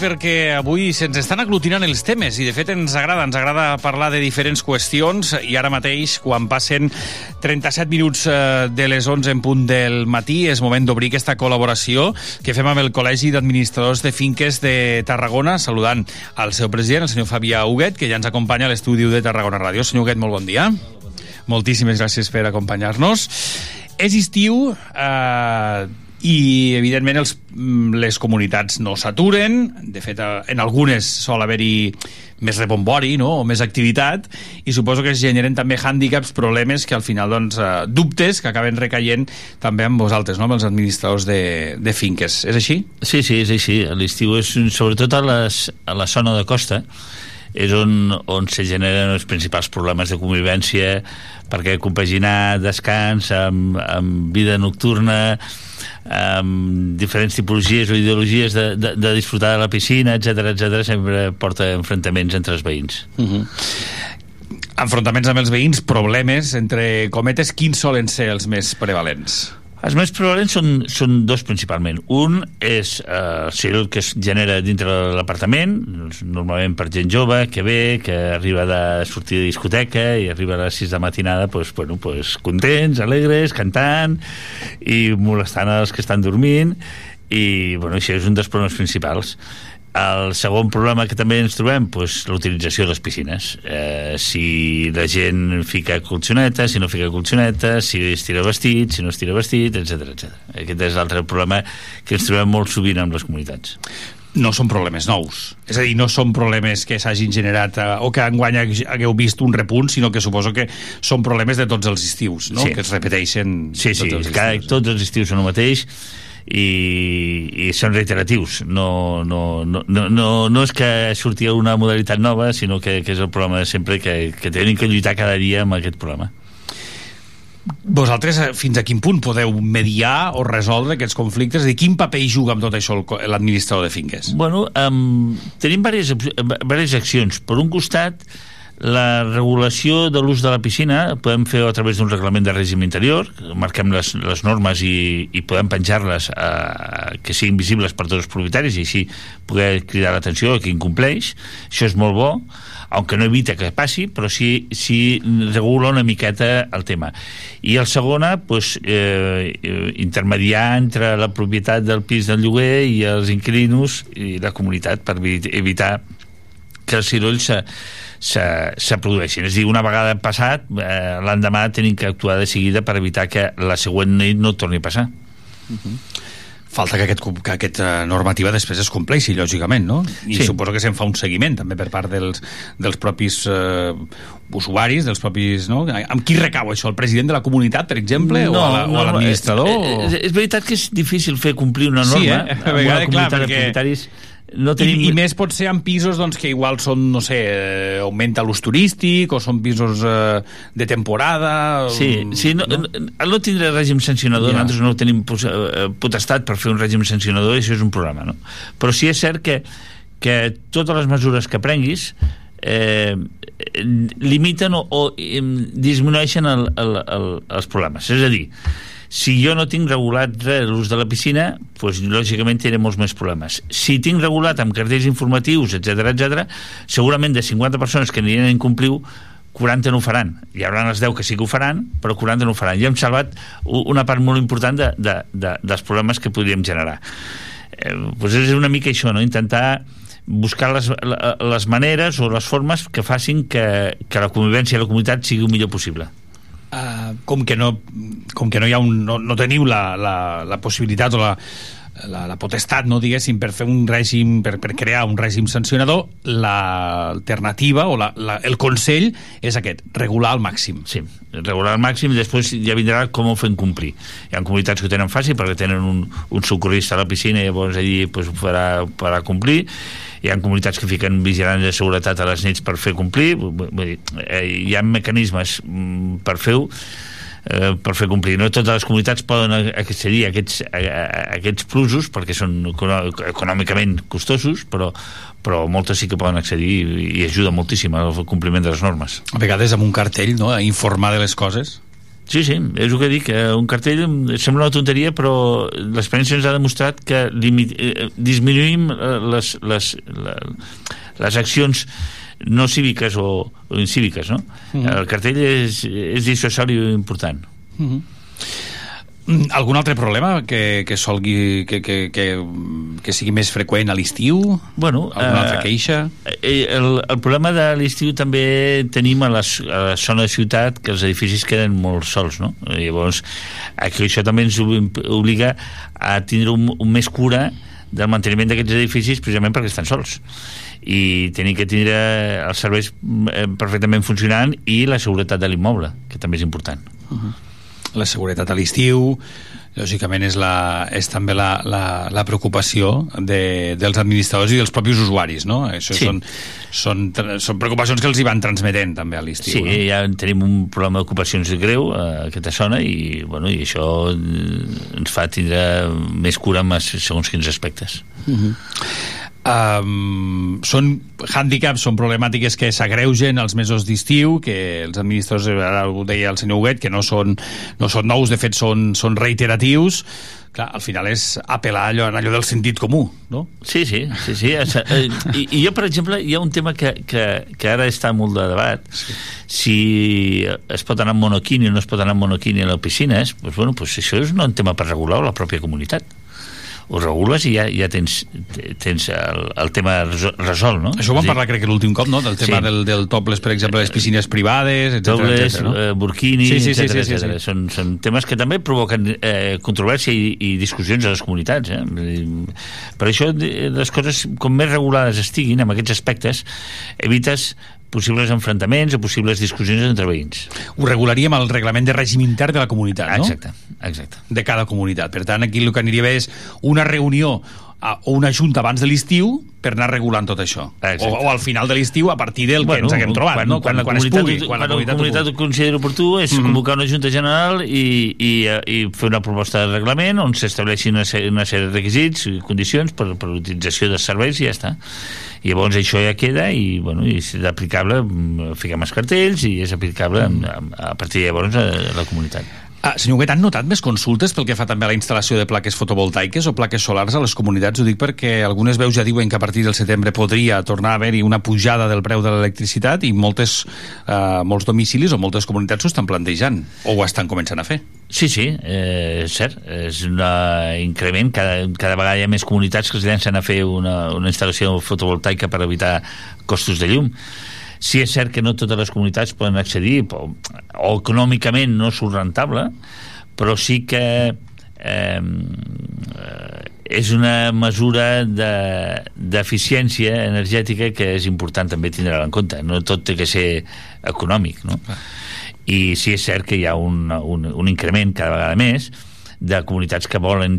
perquè avui se'ns estan aglutinant els temes i de fet ens agrada, ens agrada parlar de diferents qüestions i ara mateix quan passen 37 minuts eh, de les 11 en punt del matí és moment d'obrir aquesta col·laboració que fem amb el Col·legi d'Administradors de Finques de Tarragona saludant al seu president, el senyor Fabià Huguet que ja ens acompanya a l'estudi de Tarragona Ràdio. Senyor Huguet, molt bon dia. Moltíssimes gràcies per acompanyar-nos. És estiu, eh, i evidentment els, mm, les comunitats no s'aturen de fet eh, en algunes sol haver-hi més rebombori no? o més activitat i suposo que es generen també hàndicaps, problemes que al final doncs, eh, dubtes que acaben recaient també amb vosaltres, no? amb els administradors de, de finques, és així?
Sí, sí, és així, l'estiu és sobretot a, les, a la zona de costa és on, on se generen els principals problemes de convivència perquè compaginar descans amb, amb vida nocturna amb diferents tipologies o ideologies de, de, de disfrutar de la piscina, etc etc sempre porta enfrontaments entre els veïns. Uh
mhm. -huh enfrontaments amb els veïns, problemes entre cometes, quins solen ser els més prevalents?
Els més prevalents són, són dos principalment. Un és eh, el que es genera dintre de l'apartament, normalment per gent jove, que ve, que arriba de sortir de discoteca i arriba a les 6 de matinada pues, bueno, pues, contents, alegres, cantant i molestant els que estan dormint i bueno, això és un dels problemes principals el segon problema que també ens trobem doncs, l'utilització de les piscines eh, si la gent fica colxoneta si no fica colxoneta si es tira vestit, si no es tira vestit etc etc. Aquest és l'altre problema que ens trobem molt sovint amb les comunitats
no són problemes nous. És a dir, no són problemes que s'hagin generat eh, o que enguany hagueu vist un repunt, sinó que suposo que són problemes de tots els estius, no?
Sí.
Que es repeteixen
sí, sí,
tots els
cada, tots els estius són el mateix i, i són reiteratius no, no, no, no, no és que surti una modalitat nova sinó que, que és el problema de sempre que, que tenim que lluitar cada dia amb aquest problema
vosaltres eh, fins a quin punt podeu mediar o resoldre aquests conflictes? I quin paper hi juga amb tot això l'administrador de finques?
Bueno, um, tenim diverses, diverses accions. Per un costat, la regulació de l'ús de la piscina podem fer a través d'un reglament de règim interior, marquem les, les normes i, i podem penjar-les que siguin visibles per tots els propietaris i així poder cridar l'atenció a qui incompleix. Això és molt bo, aunque no evita que passi, però sí, sí regula una miqueta el tema. I el segona, pues, eh, intermediar entre la propietat del pis del lloguer i els inquilinos i la comunitat per evitar que els cirulls se produeixin. És a dir, una vegada passat, eh, l'endemà tenim que actuar de seguida per evitar que la següent nit no torni a passar.
Uh -huh falta que, aquest, que aquesta normativa després es compleixi, lògicament, no? I sí. suposo que se'n fa un seguiment també per part dels, dels propis eh, usuaris, dels propis... No? Amb qui recau això? El president de la comunitat, per exemple? No, o l'administrador? No,
eh, és, és veritat que és difícil fer complir una norma
sí, eh? a vegades, clar, perquè... de propietaris
no tenim...
I, I més pot ser en pisos doncs, que igual són, no sé, eh, augmenta l'ús turístic o són pisos eh, de temporada...
Sí, sí no, no? al no tindre règim sancionador, ja. nosaltres no tenim eh, potestat per fer un règim sancionador i això és un problema, no? Però sí és cert que, que totes les mesures que prenguis eh, limiten o, o disminueixen el, el, el, els problemes. És a dir, si jo no tinc regulat l'ús de la piscina, doncs, lògicament tindré molts més problemes. Si tinc regulat amb cartells informatius, etc etc, segurament de 50 persones que anirien a incomplir 40 no ho faran. Hi haurà els 10 que sí que ho faran, però 40 no ho faran. I hem salvat una part molt important de, de, de, dels problemes que podríem generar. Eh, doncs és una mica això, no? intentar buscar les, les maneres o les formes que facin que, que la convivència i la comunitat sigui el millor possible
uh, com, que no, com que no, hi ha un, no, no teniu la, la, la possibilitat o la, la, la potestat, no, diguéssim, per fer un règim, per, per crear un règim sancionador, l'alternativa o la, la, el consell és aquest, regular al màxim.
Sí, regular al màxim i després ja vindrà com ho fem complir. Hi ha comunitats que ho tenen fàcil perquè tenen un, un socorrista a la piscina i llavors allí pues, ho farà, farà complir hi ha comunitats que fiquen vigilants de seguretat a les nits per fer complir vull dir, eh, hi ha mecanismes mm, per fer-ho eh, per fer complir. No totes les comunitats poden accedir a aquests, a, a aquests plusos perquè són econòmicament costosos, però, però moltes sí que poden accedir i, i ajuda moltíssim al compliment de les normes.
A vegades amb un cartell, no?, a informar de les coses
Sí, sí, és el que dic, eh, un cartell sembla una tonteria, però l'experiència ens ha demostrat que limit, eh, disminuïm eh, les, les, la, les accions no cíviques o, o incíviques, no? Mm -hmm. El cartell és, és dissuasori important.
Mm -hmm. Algun altre problema que, que solgui que, que, que, que sigui més freqüent a l'estiu?
Bueno,
Alguna altra queixa?
Eh, el, el problema de l'estiu també tenim a, les, a la zona de ciutat que els edificis queden molt sols, no? Llavors, aquí això també ens obliga a tindre un, un més cura del manteniment d'aquests edificis precisament perquè estan sols i tenir que tindre els serveis eh, perfectament funcionant i la seguretat de l'immoble, que també és important.
Uh -huh la seguretat a l'estiu lògicament és, la, és també la, la, la preocupació de, dels administradors i dels propis usuaris no? Això
Sí.
són, són, són preocupacions que els hi van transmetent també a l'estiu
Sí,
no?
ja tenim un problema d'ocupacions greu a aquesta zona i, bueno, i això eh, ens fa tindre més cura amb segons quins aspectes.
Uh -huh. Um, són hàndicaps, són problemàtiques que s'agreugen als mesos d'estiu, que els administradors, ara ho deia el senyor Huguet, que no són, no són nous, de fet són, són reiteratius, clar, al final és apel·lar allò, en allò del sentit comú, no?
Sí, sí, sí, sí. Eh, i, I jo, per exemple, hi ha un tema que, que, que ara està molt de debat. Sí. Si es pot anar amb monoquini o no es pot anar amb monoquini a les piscines, doncs, bueno, doncs això és un tema per regular la pròpia comunitat ho regules i ja, ja tens, tens el, el tema resol- resolt, no?
Això ho vam parlar, crec que l'últim cop, no? Del tema
Sí.
del, del topless, per exemple, les piscines privades, etc.
dobles,
no?
eh, burkini,
Sí, sí, sí,
etcètera,
sí, sí,
etcètera.
sí.
Són, són temes que també provoquen eh, controvèrsia i, i discussions a les comunitats. Eh? Per això de- les coses, com més regulades estiguin en aquests aspectes, evites possibles enfrontaments o possibles discussions entre veïns.
Ho regularíem al reglament de règim intern de la comunitat, no?
Exacte, exacte.
De cada comunitat. Per tant, aquí el que aniria bé és una reunió a, o una junta abans de l'estiu per anar regulant tot això. O, o al final de l'estiu a partir del que ens haguem trobat, no? Quan,
la
quan, es
comunitat,
pugui.
Quan,
Quan la comunitat,
comunitat
ho
consideri oportú és
Mhm.
convocar una junta general i, i, eh, i fer una proposta de reglament on s'estableixin una, una sèrie de requisits i condicions per, per l'utilització dels serveis i ja està. I llavors això ja queda i, bueno, i si és aplicable mm, fiquem els cartells i és aplicable mm. a, a partir de llavors a la comunitat.
Ah, senyor Huguet, han notat més consultes pel que fa també a la instal·lació de plaques fotovoltaiques o plaques solars a les comunitats? Ho dic perquè algunes veus ja diuen que a partir del setembre podria tornar a haver-hi una pujada del preu de l'electricitat i moltes, eh, molts domicilis o moltes comunitats s'ho estan plantejant o ho estan començant a fer.
Sí, sí, eh, és cert, és un increment, cada, cada vegada hi ha més comunitats que es llancen a fer una, una instal·lació fotovoltaica per evitar costos de llum. Sí és cert que no totes les comunitats poden accedir, o, o econòmicament no surt rentable, però sí que eh, és una mesura de- d'eficiència de, energètica que és important també tindre en compte. No tot té que ser econòmic, no? I sí és cert que hi ha un, un, un increment cada vegada més de comunitats que volen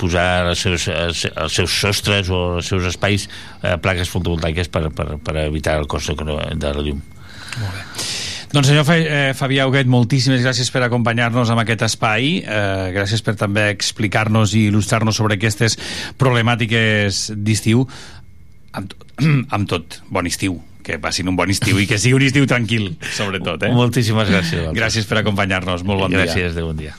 posar els seus, els, seus sostres o els seus espais eh, plaques fotovoltaiques per, per, per evitar el cost de la llum.
Doncs senyor eh, Fabià Huguet, moltíssimes gràcies per acompanyar-nos en aquest espai, eh, gràcies per també explicar-nos i il·lustrar-nos sobre aquestes problemàtiques d'estiu. Amb, tot- amb tot, bon estiu, que passin un bon estiu i que sigui un estiu tranquil, sobretot. Eh?
Moltíssimes gràcies.
Gràcies per acompanyar-nos, molt bon dia.
Gràcies, de bon dia.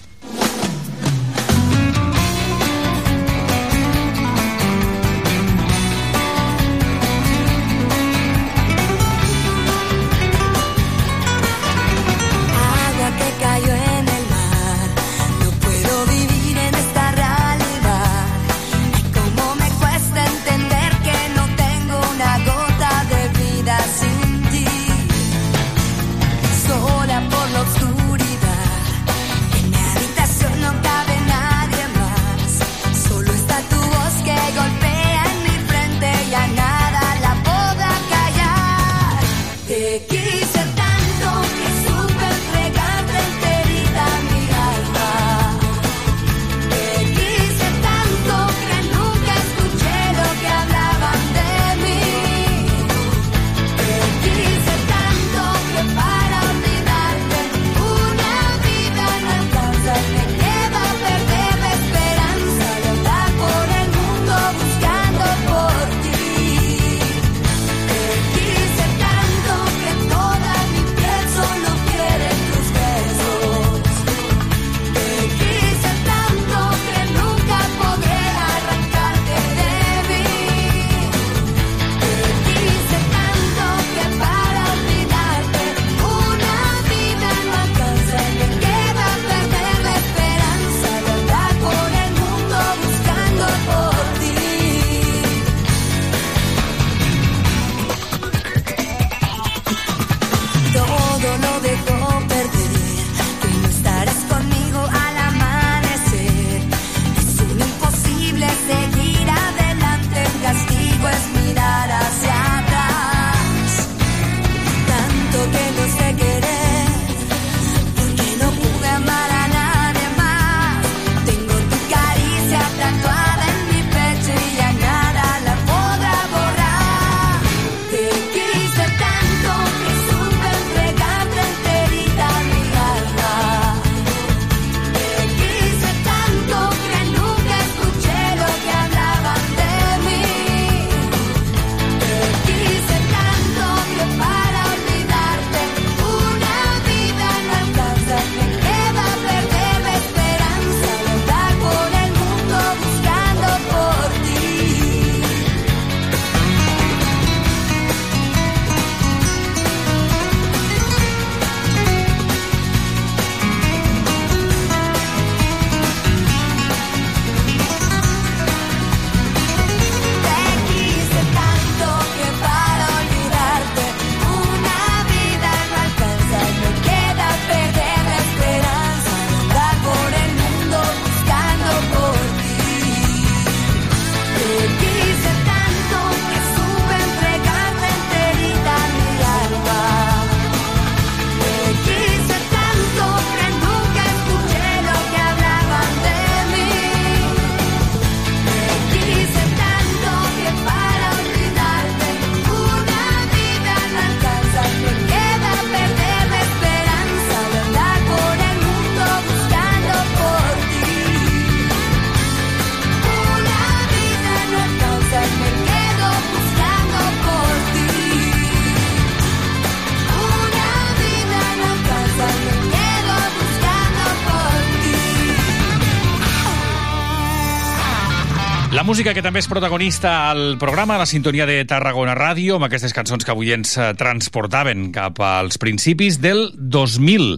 Música que també és protagonista al programa, a la sintonia de Tarragona Ràdio, amb aquestes cançons que avui ens eh, transportaven cap als principis del 2000,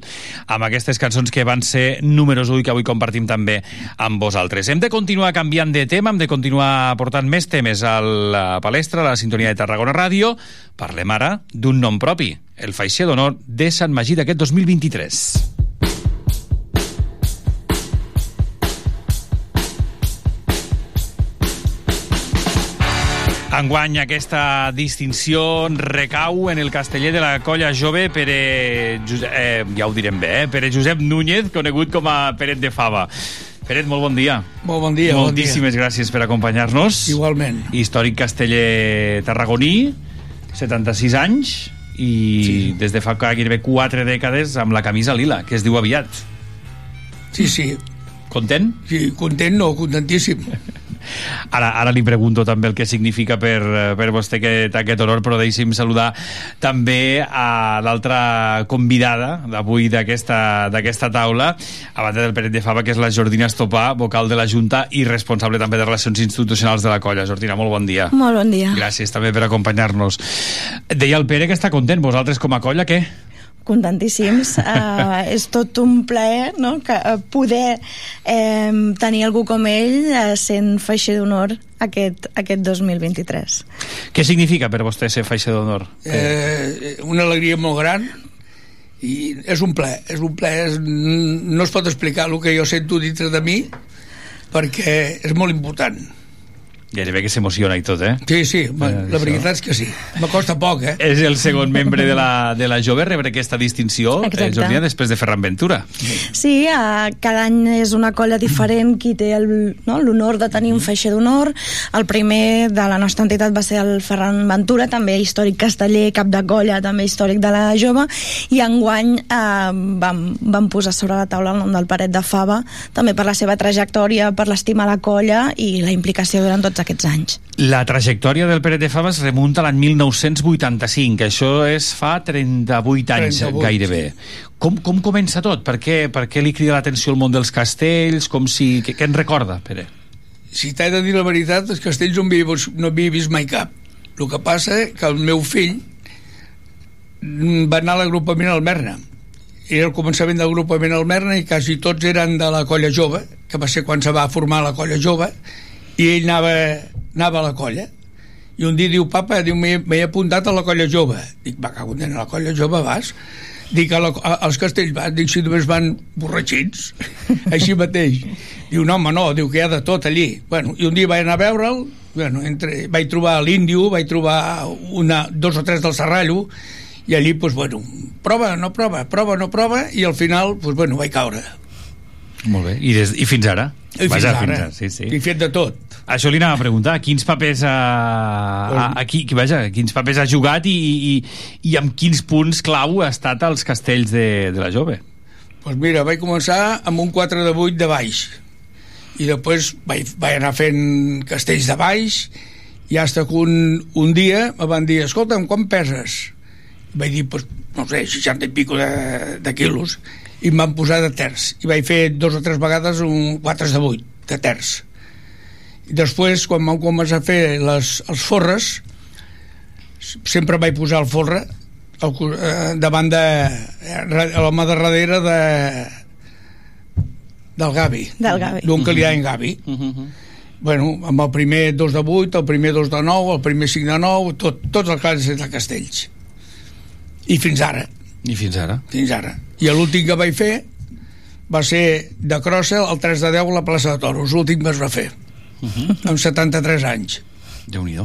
amb aquestes cançons que van ser números 1 i que avui compartim també amb vosaltres. Hem de continuar canviant de tema, hem de continuar portant més temes a la palestra, a la sintonia de Tarragona Ràdio. Parlem ara d'un nom propi, el Feixer d'Honor de Sant Magí d'aquest 2023. Enguany aquesta distinció recau en el casteller de la colla jove Pere... Josep, eh, ja ho direm bé, eh? Pere Josep Núñez, conegut com a Peret de Fava. Peret, molt bon dia.
Molt bon dia.
Moltíssimes
bon dia.
gràcies per acompanyar-nos.
Igualment.
Històric casteller tarragoní, 76 anys, i sí. des de fa gairebé 4 dècades amb la camisa lila, que es diu aviat.
Sí, sí.
Content?
Sí, content no, contentíssim.
Ara, ara li pregunto també el que significa per, per vostè aquest, aquest honor, però deixi'm saludar també a l'altra convidada d'avui d'aquesta taula, a banda del Peret de Fava, que és la Jordina Estopà, vocal de la Junta i responsable també de Relacions Institucionals de la colla. Jordina, molt bon dia.
Molt bon dia.
Gràcies també per acompanyar-nos. Deia el Pere que està content. Vosaltres com a colla, què?
Contentíssims uh, és tot un plaer no? que, uh, poder eh, tenir algú com ell uh, sent feixer d'honor aquest, aquest 2023
Què significa per vostè ser feixer d'honor?
Eh, una alegria molt gran i és un ple, és un ple és, no es pot explicar el que jo sento dintre de mi perquè és molt important
Gairebé que s'emociona i tot, eh?
Sí, sí, la, la veritat és que sí. M'acosta poc, eh?
És el segon membre de la, de la jove rebre aquesta distinció, eh, Jordina, després de Ferran Ventura.
Sí, uh, cada any és una colla diferent qui té no, l'honor de tenir un feixe d'honor. El primer de la nostra entitat va ser el Ferran Ventura, també històric casteller, cap de colla, també històric de la jove, i enguany uh, vam, vam posar sobre la taula el nom del Paret de Fava, també per la seva trajectòria, per l'estima a la colla i la implicació durant tots aquests anys.
La trajectòria del Peret de Fava es remunta a l'any 1985, que això és fa 38 anys 38, gairebé. Com, com comença tot? Per què, per què li crida l'atenció el món dels castells? Com si... Què, què en recorda, Pere?
Si t'he de dir la veritat, els castells no havia, no havia vist mai cap. El que passa que el meu fill va anar a l'agrupament al Merna era el començament del agrupament al Merna i quasi tots eren de la colla jove que va ser quan se va formar la colla jove i ell anava, anava a la colla. I un dia diu, papa, diu, m'he apuntat a la colla jove dic, va, cago en la colla jove vas? Dic, a la, a, als castells vas? Dic, si només van borratxins així mateix. Diu, no home, no, diu que hi ha de tot allí bueno, i un dia vaig anar a veure'l bueno, entre, vaig trobar l'índio vaig trobar una, dos o tres del Serrallo i allí, pues, bueno, prova, no prova, prova, no prova, i al final, pues, bueno, vaig caure.
Molt bé. I, des, i fins ara?
I fins Vaja, ara. Fins ara sí, sí. I fet de tot.
Això li anava a preguntar, quins papers ha, ha, a, qui, vaja, quins papers ha jugat i, i, i amb quins punts clau ha estat als castells de, de la jove?
Doncs pues mira, vaig començar amb un 4 de 8 de baix i després vaig, vaig anar fent castells de baix i hasta que un, un dia me van dir, escolta'm, quan peses? vaig dir, pues, no sé, 60 i pico de, de quilos i em van posar de terç. I vaig fer dos o tres vegades un 4 de 8 de terç. I després quan vam començar a fer les, els forres sempre vaig posar el forre el, eh, davant de eh, l'home de darrere de del Gavi.
Del Gavi.
D'un que li deien Gavi. Uh -huh. bueno, amb el primer 2 de 8 el primer 2 de 9 el primer 5 de 9 tot, tots els classes de castells. I fins ara.
I fins ara?
Fins ara i l'últim que vaig fer va ser de crossa el 3 de 10 a la plaça de Toros l'últim que es va fer uh -huh. amb 73 anys
déu nhi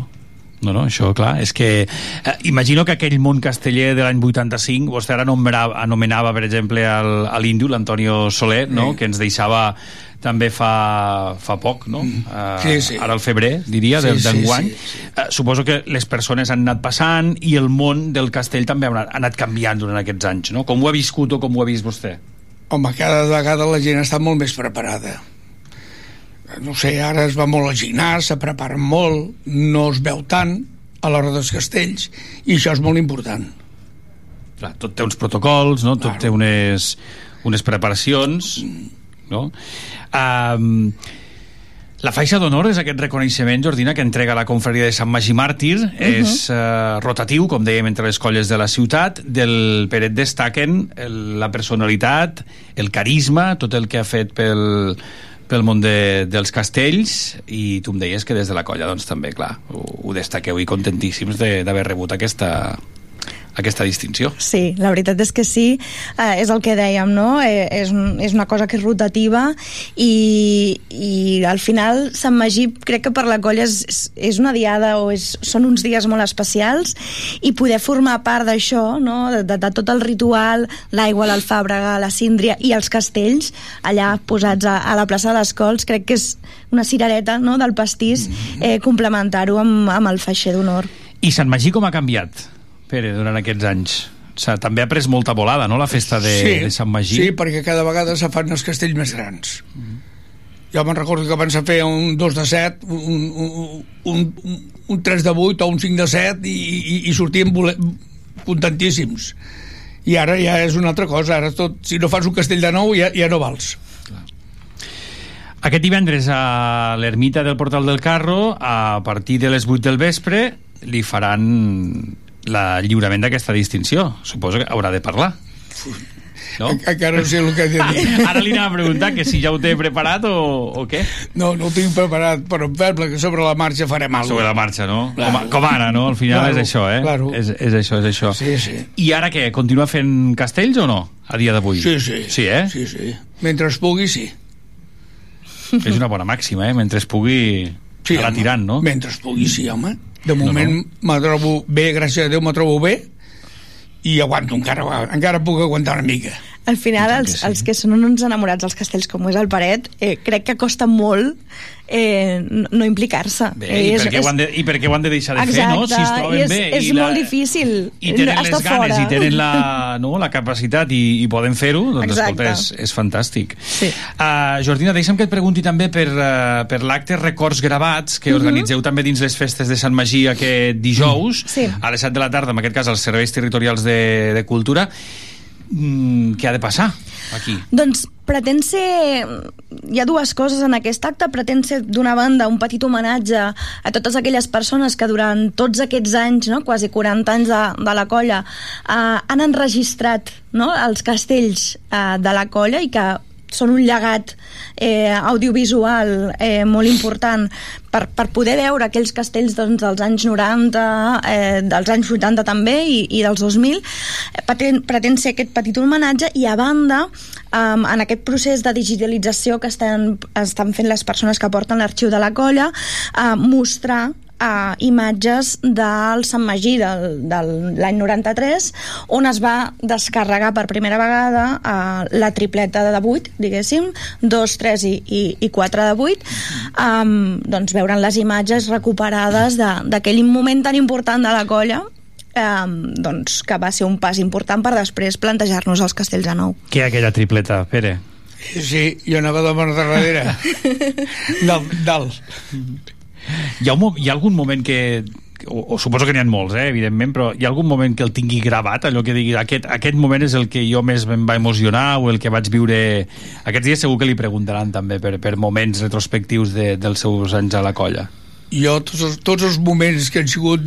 no, no, això, clar, és que eh, imagino que aquell món casteller de l'any 85 vostè ara anomenava, anomenava per exemple l'índio, l'Antonio Soler no? Sí. que ens deixava també fa, fa poc, no? Mm. Uh, sí, sí. Ara al febrer, diria, sí, d'enguany. Sí, sí, sí. Uh, suposo que les persones han anat passant i el món del castell també ha anat, ha anat canviant durant aquests anys, no? Com ho ha viscut o com ho ha vist vostè?
Home, cada vegada la gent està molt més preparada. No sé, ara es va molt al gimnàs, se preparen molt, no es veu tant a l'hora dels castells, i això és molt important.
Clar, tot té uns protocols, no? Tot claro. té unes, unes preparacions... Mm no? Um, La faixa d'honor és aquest reconeixement, Jordina, que entrega la confraria de Sant Magí Màrtir. Uh -huh. És eh, rotatiu, com dèiem, entre les colles de la ciutat. Del Peret destaquen el, la personalitat, el carisma, tot el que ha fet pel, pel món de, dels castells i tu em deies que des de la colla doncs també, clar, ho, ho destaqueu i contentíssims de- d'haver rebut aquesta, aquesta distinció.
Sí, la veritat és que sí, eh, és el que dèiem, no? Eh, és, un- és una cosa que és rotativa i, i al final Sant Magí crec que per la colla és, és- és una diada o és, són uns dies molt especials i poder formar part d'això, no? de, de, de tot el ritual, l'aigua, l'alfàbrega, la síndria i els castells allà posats a, a la plaça de les Cols, crec que és una cirereta no? del pastís eh, complementar-ho amb, amb el feixer d'honor.
I Sant Magí com ha canviat, Pere, durant aquests anys? O sigui, també ha pres molta volada, no?, la festa de, de Sant Magí.
Sí, perquè cada vegada se fan els castells més grans. Jo me'n recordo que se feia un 2 de 7, un, un, un, un, un 3 de 8 o un 5 de 7 i, i, i sortíem vole- contentíssims. I ara ja és una altra cosa, ara tot, si no fas un castell de nou ja, ja no vals.
Aquest divendres a l'ermita del Portal del Carro, a partir de les 8 del vespre, li faran la lliurament d'aquesta distinció. Suposo que haurà de parlar. No?
Encara no sé el que he de dir.
Ara li anava a preguntar que si ja ho té preparat o, o què?
No, no ho tinc preparat, però em sembla que sobre la marxa farem alguna
Sobre la marxa, no?
Claro.
Com, com ara, no? Al final
Claro,
és això, eh?
claro.
És, és això, és això.
Sí, sí.
I ara què? Continua fent castells o no? A dia d'avui?
Sí, sí.
Sí, eh?
Sí, sí. Mentre es pugui, sí.
És una bona màxima, eh? Mentre es pugui
Sí,
anar
home.
tirant, no?
Mentre es pugui, sí, home. De moment no, no. me trobo bé, gràcies a Déu me trobo bé, i aguanto, encara, encara puc aguantar una mica.
Al final, els, els que són uns enamorats dels castells com és el Paret, eh, crec que costa molt eh, no, implicar-se. Eh,
i, per què ho han de, I per què ho han de deixar de fer, no? Si es troben
i és,
bé.
és
i la,
molt difícil.
I tenen les ganes
fora.
i tenen la, no, la capacitat i, i poden fer-ho, doncs
Exacte.
escolta, és, és fantàstic.
Sí.
Uh, Jordina, deixa'm que et pregunti també per, uh, per l'acte Records Gravats que
Mhm.
organitzeu també dins les festes de Sant Magí aquest dijous,
Sí.
a les 7 de la tarda, en aquest cas als serveis territorials de, de cultura. Mm, què ha de passar aquí?
Doncs pretén ser... Hi ha dues coses en aquest acte. Pretén ser, d'una banda, un petit homenatge a totes aquelles persones que durant tots aquests anys, no, quasi 40 anys de, de la colla, eh, han enregistrat no, els castells eh, de la colla i que són un llegat eh, audiovisual eh, molt important per, per poder veure aquells castells doncs, dels anys 90, eh, dels anys 80 també i, i dels 2000 eh, pretén, pretén ser aquest petit homenatge i a banda um, en aquest procés de digitalització que estan, estan fent les persones que porten l'arxiu de la colla eh, mostrar uh, imatges del Sant Magí del, de l'any 93 on es va descarregar per primera vegada uh, la tripleta de 8, diguéssim 2, 3 i, i, i 4 de 8 um, doncs veuran les imatges recuperades de- d'aquell moment tan important de la colla um, doncs, que va ser un pas important per després plantejar-nos els castells de nou.
Què aquella tripleta, Pere?
Sí, jo anava de mà darrere. Dalt, dalt.
Hi ha, un, hi ha algun moment que o, o suposo que n'hi ha molts, eh, evidentment, però hi ha algun moment que el tingui gravat, allò que digui aquest, aquest moment és el que jo més em va emocionar o el que vaig viure... Aquests dies segur que li preguntaran també per, per moments retrospectius de, dels seus anys a la colla.
Jo, tots els, tots els moments que han sigut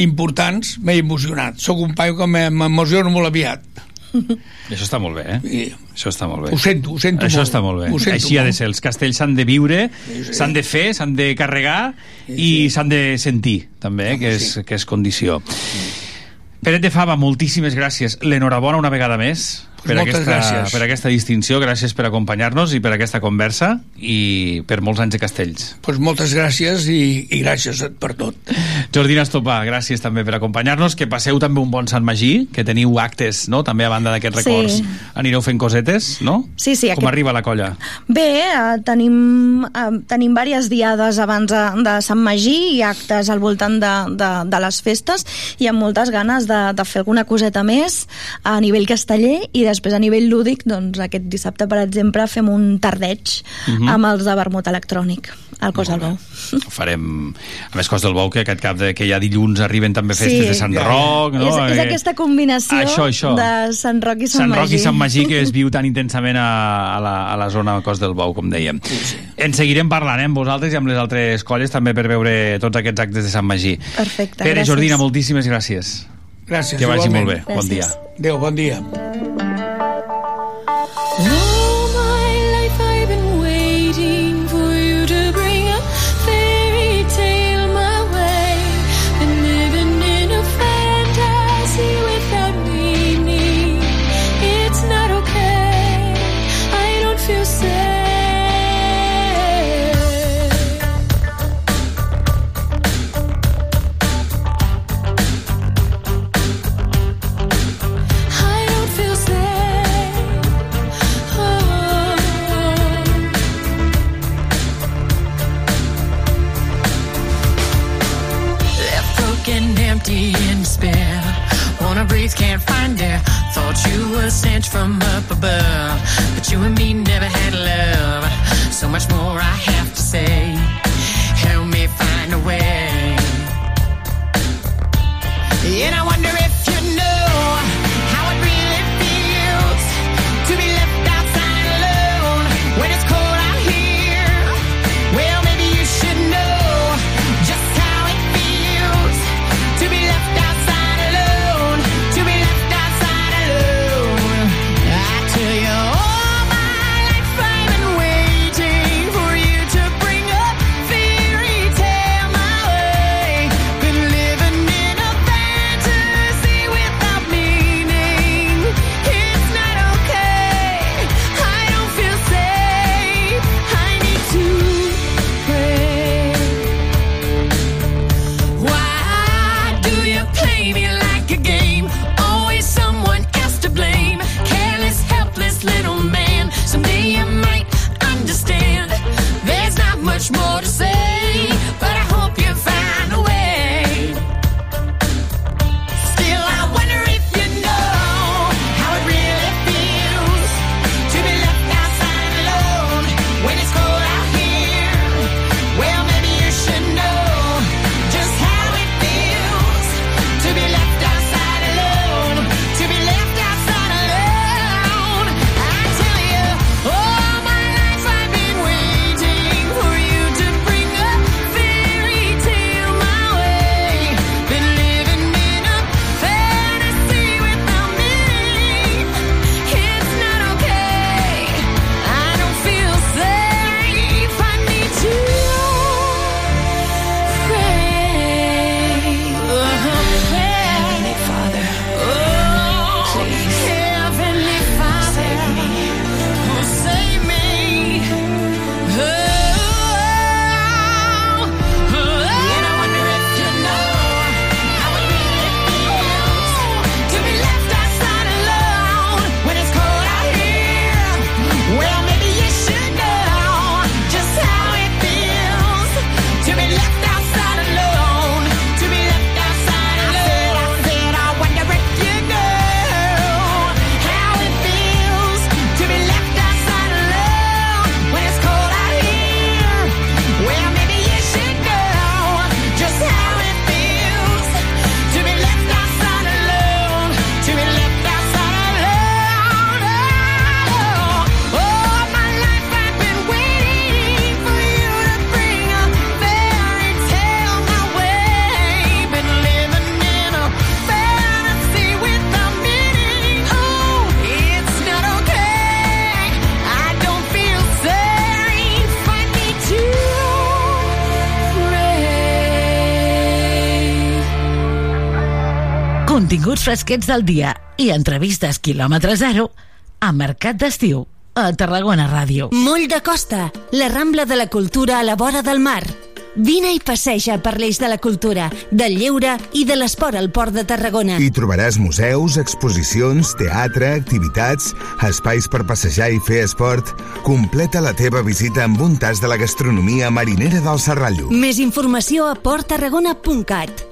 importants, m'he emocionat. Sóc un paio que m'e- m'emociono molt aviat.
I això està molt bé, eh?
Sí.
Això està molt bé.
Ho sento, ho sento
Això
molt.
està molt bé.
Ho sento
Així ha de
molt.
ser. Els castells s'han de viure,
sí.
s'han de fer, s'han de carregar i s'han de sentir, també, eh, que, és, que és condició. Peret de Fava, moltíssimes gràcies. L'enhorabona una vegada més per,
moltes
aquesta,
gràcies.
per aquesta distinció. Gràcies per acompanyar-nos i per aquesta conversa i per molts anys de castells.
Pues moltes gràcies i, i gràcies per tot.
Jordina Estopà, gràcies també per acompanyar-nos. Que passeu també un bon Sant Magí, que teniu actes, no?, també a banda d'aquests
Sí.
records. Anireu fent cosetes, no?
Sí, sí,
Com
aquest-
arriba la colla?
Bé, eh, tenim, eh, tenim diverses diades abans de, de Sant Magí i actes al voltant de, de, de les festes i amb moltes ganes de, de fer alguna coseta més a nivell casteller i després a nivell lúdic, doncs aquest dissabte, per exemple, fem un tardeig
Mhm.
amb els de vermut electrònic al Cos del Bou.
Ho farem a més Cos del Bou, que aquest cap de, que ja dilluns arriben també festes de Sant. Roc, no?
És, és
Eh,
aquesta combinació
Això, això.
de Sant Roc i Sant,
Sant Roc
Magí.
i Sant Magí que es viu tan intensament a, a, la, a la zona Cos del Bou, com dèiem. Sí. En seguirem parlant eh, amb vosaltres i amb les altres colles també per veure tots aquests actes de Sant Magí.
Perfecte,
Pere
gràcies.
Jordina, moltíssimes gràcies.
Gràcies,
Que vagi
igualment.
molt bé. Bon dia.
Adéu, bon dia.
Ooh. Wanna can't find air. Thought you were sent from up above, but you and me never had love. So much more I have to say. Help me find a way. And I wonder
Continguts fresquets del dia i entrevistes quilòmetre zero a Mercat d'Estiu a Tarragona Ràdio.
Moll de Costa, la Rambla de la Cultura a la vora del mar. Vine i passeja per l'eix de la cultura, del lleure i de l'esport al Port de Tarragona.
Hi trobaràs museus, exposicions, teatre, activitats, espais per passejar i fer esport. Completa la teva visita amb un tas de la gastronomia marinera del Serrallo.
Més informació a porttarragona.cat.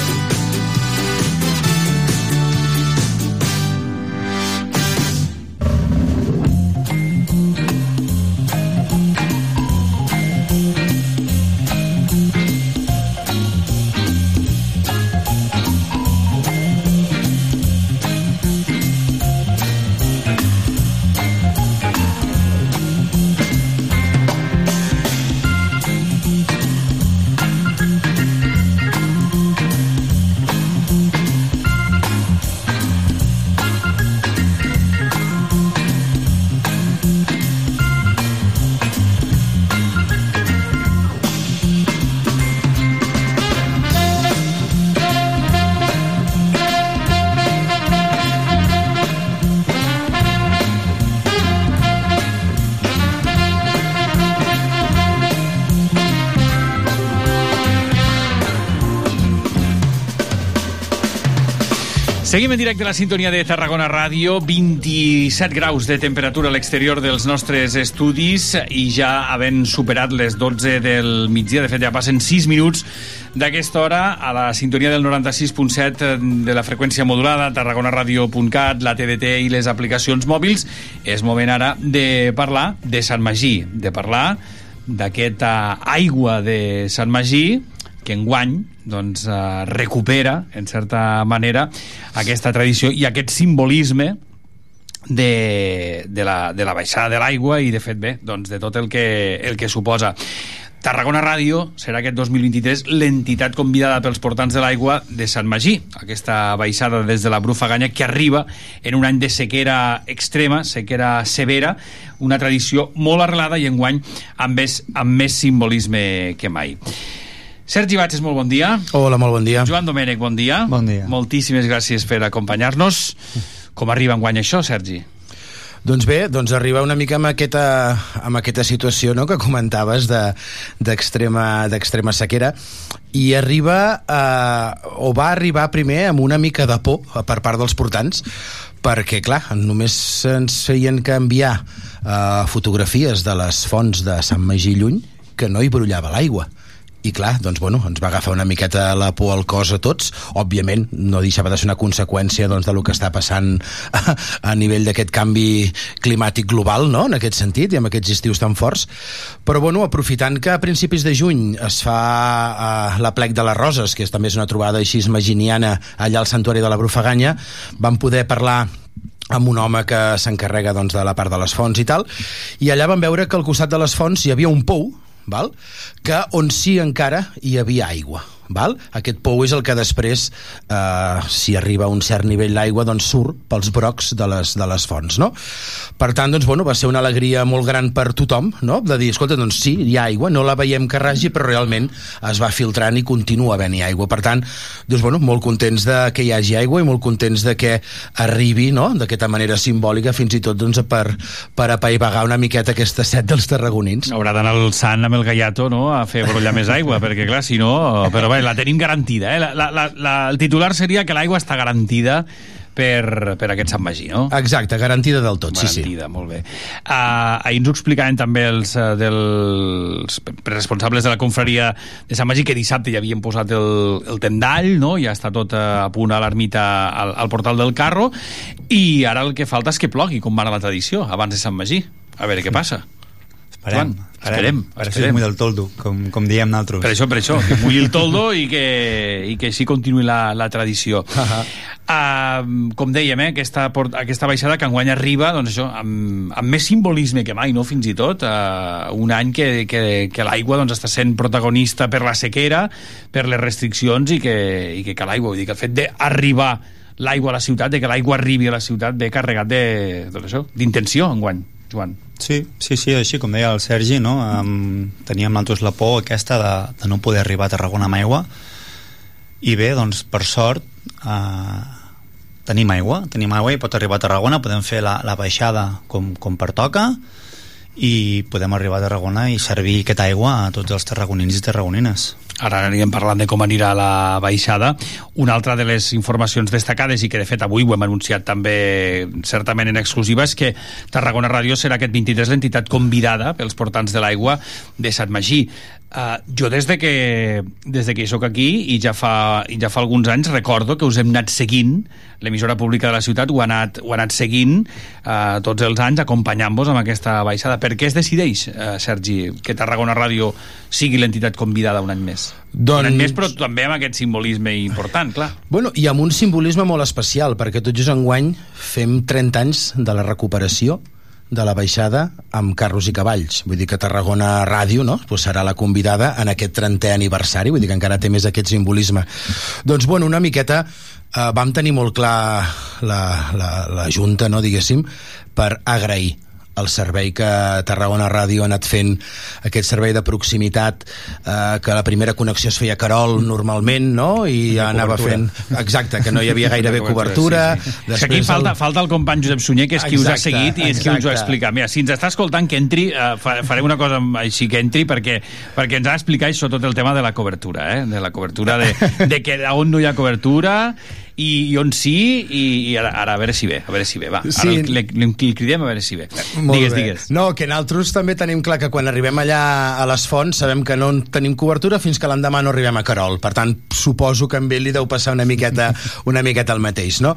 Seguim en directe a la sintonia de Tarragona Ràdio, 27 graus de temperatura a l'exterior dels nostres estudis i ja havent superat les 12 del migdia, de fet ja passen 6 minuts d'aquesta hora a la sintonia del 96.7 de la freqüència modulada, tarragonaradio.cat, la TDT i les aplicacions mòbils. És moment ara de parlar de Sant Magí, de parlar d'aquesta aigua de Sant Magí, que enguany doncs, eh, recupera, en certa manera, aquesta tradició i aquest simbolisme de, de, la, de la baixada de l'aigua i, de fet, bé, doncs, de tot el que, el que suposa. Tarragona Ràdio serà aquest 2023 l'entitat convidada pels portants de l'aigua de Sant Magí, aquesta baixada des de la Brufaganya que arriba en un any de sequera extrema, sequera severa, una tradició molt arrelada i enguany amb més, amb més simbolisme que mai. Sergi Baches, molt bon dia.
Hola, molt bon dia.
Joan Domènech, bon dia.
Bon dia.
Moltíssimes gràcies per acompanyar-nos. Com arriba enguany això, Sergi?
Doncs bé, doncs arriba una mica amb aquesta, amb aquesta situació no, que comentaves d'extrema de, d'extrema sequera i arriba, eh, o va arribar primer amb una mica de por per part dels portants perquè, clar, només ens feien canviar eh, fotografies de les fonts de Sant Magí Lluny que no hi brollava l'aigua i clar, doncs bueno, ens va agafar una miqueta la por al cos a tots òbviament no deixava de ser una conseqüència doncs, de lo que està passant a, a nivell d'aquest canvi climàtic global no? en aquest sentit i amb aquests estius tan forts però bueno, aprofitant que a principis de juny es fa uh, la plec de les Roses que és, també és una trobada així maginiana allà al Santuari de la Brufaganya vam poder parlar amb un home que s'encarrega doncs, de la part de les fonts i tal, i allà vam veure que al costat de les fonts hi havia un pou val? que on sí encara hi havia aigua val? aquest pou és el que després eh, si arriba a un cert nivell l'aigua doncs surt pels brocs de les, de les fonts no? per tant doncs, bueno, va ser una alegria molt gran per tothom no? de dir, escolta, doncs sí, hi ha aigua no la veiem que ragi però realment es va filtrant i continua havent-hi aigua per tant, doncs, bueno, molt contents de que hi hagi aigua i molt contents de que arribi no? d'aquesta manera simbòlica fins i tot doncs, per, per apaivagar una miqueta aquesta set dels tarragonins
Haurà d'anar el sant amb el gallato no? a fer brollar més aigua perquè clar, si no, però bé, la tenim garantida. Eh? La, la, la, la, el titular seria que l'aigua està garantida per, per aquest Sant Magí, no?
Exacte, garantida del tot,
garantida,
sí, sí.
Garantida, molt bé. Uh, ahir ens ho explicaven també els, uh, dels responsables de la confraria de Sant Magí que dissabte ja havien posat el, el tendall, no? ja està tot uh, a punt a l'ermita al, al portal del carro i ara el que falta és que plogui, com va la tradició, abans de Sant Magí. A veure què passa. Joan, esperem,
A veure si
esperem.
es mulla el toldo, com, com diem nosaltres.
Per això, per això, que mulli el toldo i que, i que així continuï la, la tradició. Uh, com dèiem, eh, aquesta, port- aquesta baixada que enguany arriba doncs això, amb, amb més simbolisme que mai, no? fins i tot, uh, un any que, que, que l'aigua doncs, està sent protagonista per la sequera, per les restriccions i que, i que cal aigua. Vull dir que el fet d'arribar l'aigua a la ciutat, de que l'aigua arribi a la ciutat, ve carregat de, doncs això, d'intenció enguany, Joan.
Sí, sí, sí, així com deia el Sergi, no? Um, teníem nosaltres la por aquesta de, de no poder arribar a Tarragona amb aigua i bé, doncs per sort uh, tenim aigua, tenim aigua i pot arribar a Tarragona, podem fer la, la baixada com, com pertoca i podem arribar a Tarragona i servir aquesta aigua a tots els tarragonins i tarragonines.
Ara anirem parlant de com anirà la baixada. Una altra de les informacions destacades, i que de fet avui ho hem anunciat també certament en exclusiva, és que Tarragona Ràdio serà aquest 23 l'entitat convidada pels portants de l'aigua de Sant Magí. Uh, jo des de que, des de que soc aquí i ja, fa, i ja fa alguns anys recordo que us hem anat seguint l'emissora pública de la ciutat ho ha anat, ho ha anat seguint uh, tots els anys acompanyant-vos amb aquesta baixada per què es decideix, uh, Sergi que Tarragona Ràdio sigui l'entitat convidada un any més?
Doncs-
un any més però també amb aquest simbolisme important, clar
Bueno, i amb un simbolisme molt especial, perquè tot just enguany fem 30 anys de la recuperació de la baixada amb carros i cavalls. Vull dir que Tarragona Ràdio no? pues serà la convidada en aquest 30è aniversari, vull dir que encara té més aquest simbolisme. Doncs, bueno, una miqueta eh, vam tenir molt clar la, la, la Junta, no, diguéssim, per agrair el servei que Tarragona Ràdio ha anat fent, aquest servei de proximitat, eh, que la primera connexió es feia a Carol normalment, no? I
De
anava
cobertura.
fent... Exacte, que no hi havia gairebé cobertura.
Sí, sí. Aquí falta, falta el company Josep Sunyer, que és qui us ha
Exacte,
seguit i és qui us ho
exacte.
explica. Mira, si ens està escoltant, que entri, eh, fa- faré una cosa així que entri, perquè, perquè ens ha d'explicar això tot el tema de la cobertura, eh? de la cobertura, de, de que on no hi ha cobertura i, i on sí, i, i ara, ara a veure si ve, a veure si ve, va. Ara
Sí.
li, li, li, li cridem a veure si ve.
Molt
digues,
bé.
digues.
No, que nosaltres també tenim clar que quan arribem allà a les fonts sabem que no en tenim cobertura fins que l'endemà no arribem a Carol. Per tant, suposo que amb ell li deu passar una miqueta, una miqueta el mateix, no?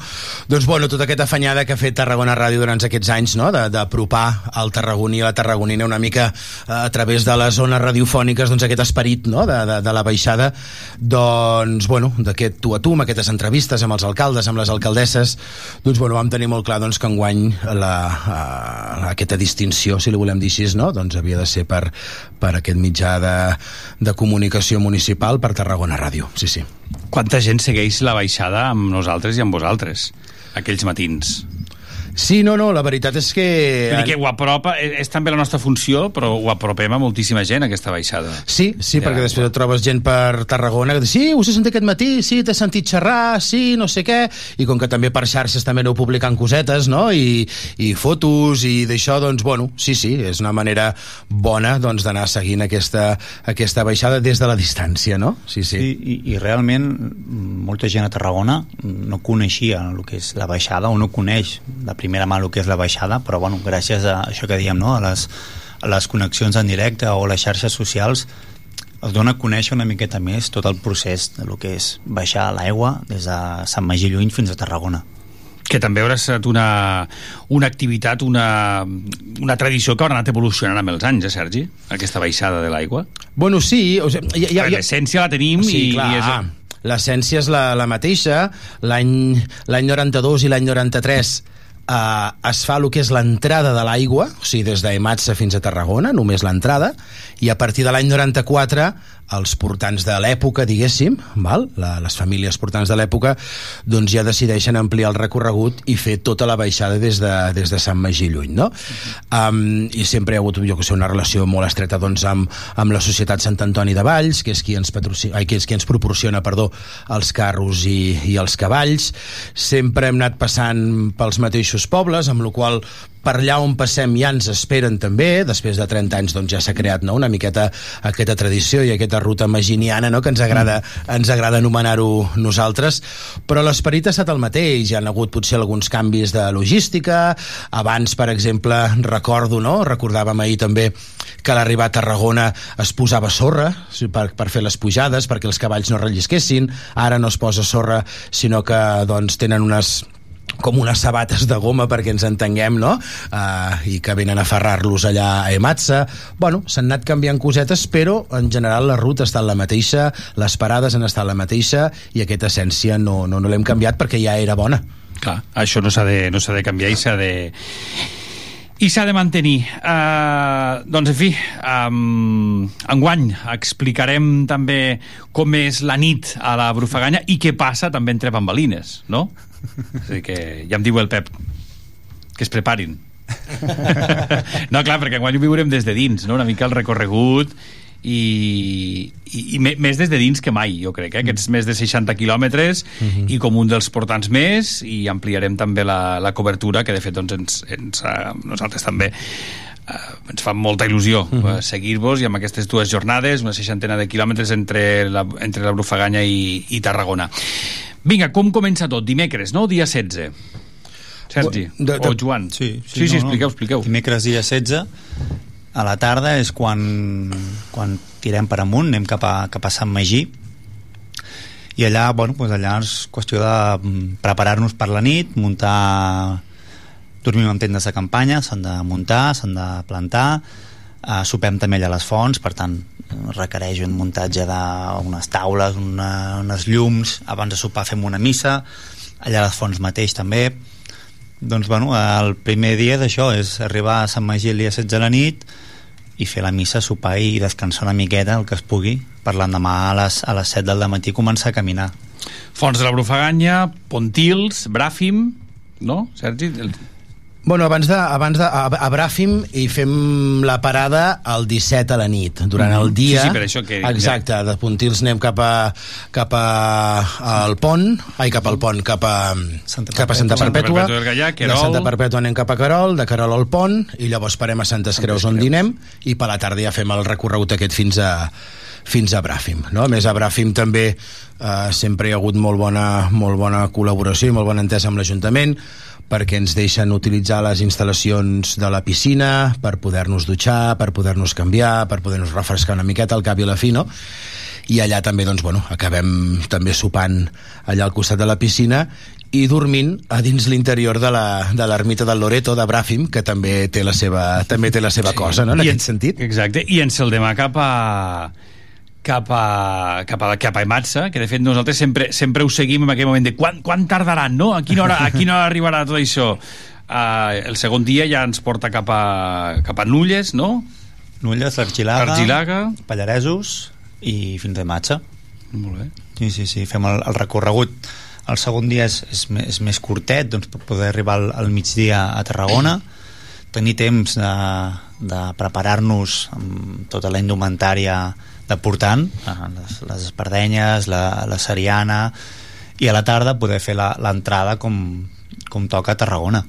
Doncs, bueno, tota aquesta afanyada que ha fet Tarragona Ràdio durant aquests anys, no?, d'apropar al tarragoní i la tarragonina una mica eh, a través de les zones radiofòniques, doncs aquest esperit, no?, de, de, de la baixada, doncs, bueno, d'aquest tu a tu, amb aquestes entrevistes amb els alcaldes, amb les alcaldesses, doncs, bueno, vam tenir molt clar doncs, que enguany la, uh, aquesta distinció, si li volem dir així, no? doncs havia de ser per, per aquest mitjà de, de comunicació municipal per Tarragona Ràdio, sí, sí.
Quanta gent segueix la baixada amb nosaltres i amb vosaltres, aquells matins?
Sí, no, no, la veritat és que...
Vull dir que ho apropa, és, és també la nostra funció, però ho apropem a moltíssima gent, aquesta baixada.
Sí, sí,
Ja,
perquè després et trobes gent per Tarragona que diu, sí, us he sentit aquest matí, sí, t'he sentit xerrar, sí, no sé què, i com que també per xarxes també aneu publicant cosetes, no?, i, i fotos i d'això, doncs, bueno, sí, sí, és una manera bona doncs d'anar seguint aquesta, aquesta baixada des de la distància, no? Sí, sí.
I, i, i realment molta gent a Tarragona no coneixia el que és la baixada o no coneix de primera mà el que és la baixada però bueno, gràcies a això que diem no? a, les, a les connexions en directe o les xarxes socials es dona a conèixer una miqueta més tot el procés de lo que és baixar l'aigua des de Sant Magí Lluny fins a Tarragona
que també haurà estat una, una activitat, una, una tradició que haurà anat evolucionant amb els anys, eh, Sergi? Aquesta baixada de l'aigua.
Bueno, sí, o sigui, ja, ja, ja...
l'essència la tenim
sí,
i,
clar,
i és...
l'essència és la, la mateixa l'any l'any 92 i l'any 93 eh, es fa el que és l'entrada de l'aigua o sigui, des d'Ematsa fins a Tarragona només l'entrada i a partir de l'any 94 els portants de l'època, diguéssim, val? La, les famílies portants de l'època, doncs ja decideixen ampliar el recorregut i fer tota la baixada des de, des de Sant Magí lluny, no? Um, I sempre hi ha hagut, jo que sé, una relació molt estreta doncs, amb, amb la Societat Sant Antoni de Valls, que és qui ens, patroci... Ai, que és qui ens proporciona perdó, els carros i, i els cavalls. Sempre hem anat passant pels mateixos pobles, amb la qual per allà on passem ja ens esperen també, després de 30 anys doncs ja s'ha creat no? una miqueta aquesta tradició i aquesta ruta maginiana no? que ens agrada, ens agrada anomenar-ho nosaltres, però l'esperit ha estat el mateix, hi ha hagut potser alguns canvis de logística, abans per exemple recordo, no? recordàvem ahir també que l'arribar a Tarragona es posava sorra per, per fer les pujades, perquè els cavalls no rellisquessin, ara no es posa sorra sinó que doncs tenen unes com unes sabates de goma perquè ens entenguem, no? Uh, I que venen a ferrar-los allà a Ematsa. Bueno, s'han anat canviant cosetes, però en general la ruta ha estat la mateixa, les parades han estat la mateixa i aquesta essència no, no, no l'hem canviat perquè ja era bona.
Clar, això no s'ha de, no de canviar i s'ha de i s'ha de mantenir. Uh, doncs, en fi, um, enguany explicarem també com és la nit a la Brufaganya i què passa també entre bambalines, no? És a dir, que ja em diu el Pep que es preparin. no, clar, perquè enguany ho viurem des de dins, no? una mica el recorregut i, i, i més des de dins que mai, jo crec, eh? aquests més de 60 quilòmetres
Mhm.
i com un dels portants més i ampliarem també la, la cobertura que de fet doncs, ens, ens, uh, nosaltres també uh, ens fa molta il·lusió uh,
Mhm.
seguir-vos i amb aquestes dues jornades una seixantena de quilòmetres entre la, entre la Brufaganya i, i Tarragona Vinga, com comença tot? Dimecres, no? Dia 16 Sergi,
De- de-
o Joan.
Sí,
sí, sí, expliqueu, expliqueu.
Dimecres dia 16 a la tarda és quan, quan tirem per amunt, anem cap a, cap a Sant Magí. I allà, bueno, doncs allà és qüestió de mm, preparar-nos per la nit, muntar dormim en tendes de campanya, s'han de muntar, s'han de plantar eh, sopem també allà a les fonts per tant requereix un muntatge d'unes taules, una, unes llums abans de sopar fem una missa allà a les fonts mateix també doncs bueno, el primer dia d'això és arribar a Sant Magí el dia 16 de la nit i fer la missa, sopar i descansar una miqueta el que es pugui per l'endemà a les, a les 7 del matí començar a caminar
Fons de la Brufaganya, Pontils, Bràfim, no, Sergi? El...
Bueno, abans de, abans de, a, a Bràfim hi fem la parada el 17 a la nit, durant
Mhm.
el dia.
Sí, sí, per això que-
Exacte, de Pontils anem cap a, cap a, al pont, ai, cap al pont, cap a Santa cap a Santa
Santa
Perpètua.
Perpètua del Gallà,
de. Santa Perpètua anem cap a Carol, de Carol al pont, i llavors parem a Santes Creus on dinem, i per la tarda ja fem el recorregut aquest fins a, fins a Bràfim. No? A més, a Bràfim també eh, sempre hi ha hagut molt bona, molt bona col·laboració i molt bona entesa amb l'Ajuntament perquè ens deixen utilitzar les instal·lacions de la piscina per poder-nos dutxar, per poder-nos canviar, per poder-nos refrescar una miqueta al cap i a la fi, no? i allà també doncs, bueno, acabem també sopant allà al costat de la piscina i dormint a dins l'interior de la- de l'ermita del Loreto de Bràfim que també té la seva, també té la seva sí. cosa no? en
I
aquest sentit
Exacte, i ens el demà cap a cap a, cap a, cap a Ematsa, que de fet nosaltres sempre, sempre ho seguim en aquell moment de quan, quan tardaran, no? A quina hora, a quina hora arribarà tot això? Uh, el segon dia ja ens porta cap a, cap a Nulles, no?
Nulles, Argilaga,
Argilaga.
Pallaresos i fins a Matxa.
Molt bé.
Sí, sí, sí, fem el, el recorregut. El segon dia és, és, és més curtet, doncs per poder arribar al, al migdia a Tarragona, tenir temps de, de preparar-nos amb tota la indumentària de portant, les, les espardenyes, la, la seriana, i a la tarda poder fer la- l'entrada com, com toca a Tarragona.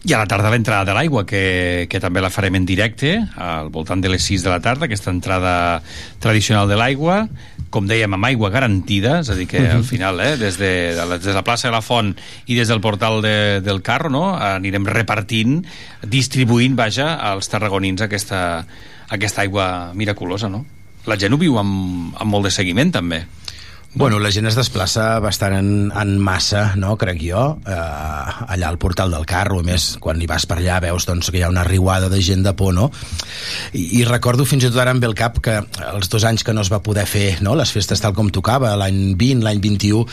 I a la tarda l'entrada de l'aigua, que, que també la farem en directe, al voltant de les 6 de la tarda, aquesta entrada tradicional de l'aigua, com dèiem, amb aigua garantida, és a dir, que al final, eh, des, de, des de la plaça de la Font i des del portal de, del carro, no?, anirem repartint, distribuint, vaja, als tarragonins aquesta, aquesta aigua miraculosa, no? La gent ho viu amb, amb molt de seguiment, també.
Bueno, la gent es desplaça bastant en, en massa, no, crec jo, eh, allà al portal del carro, a més, quan hi vas per allà veus doncs, que hi ha una riuada de gent de por, no? I, I recordo fins i tot ara amb el cap que els dos anys que no es va poder fer no, les festes tal com tocava, l'any 20, l'any 21,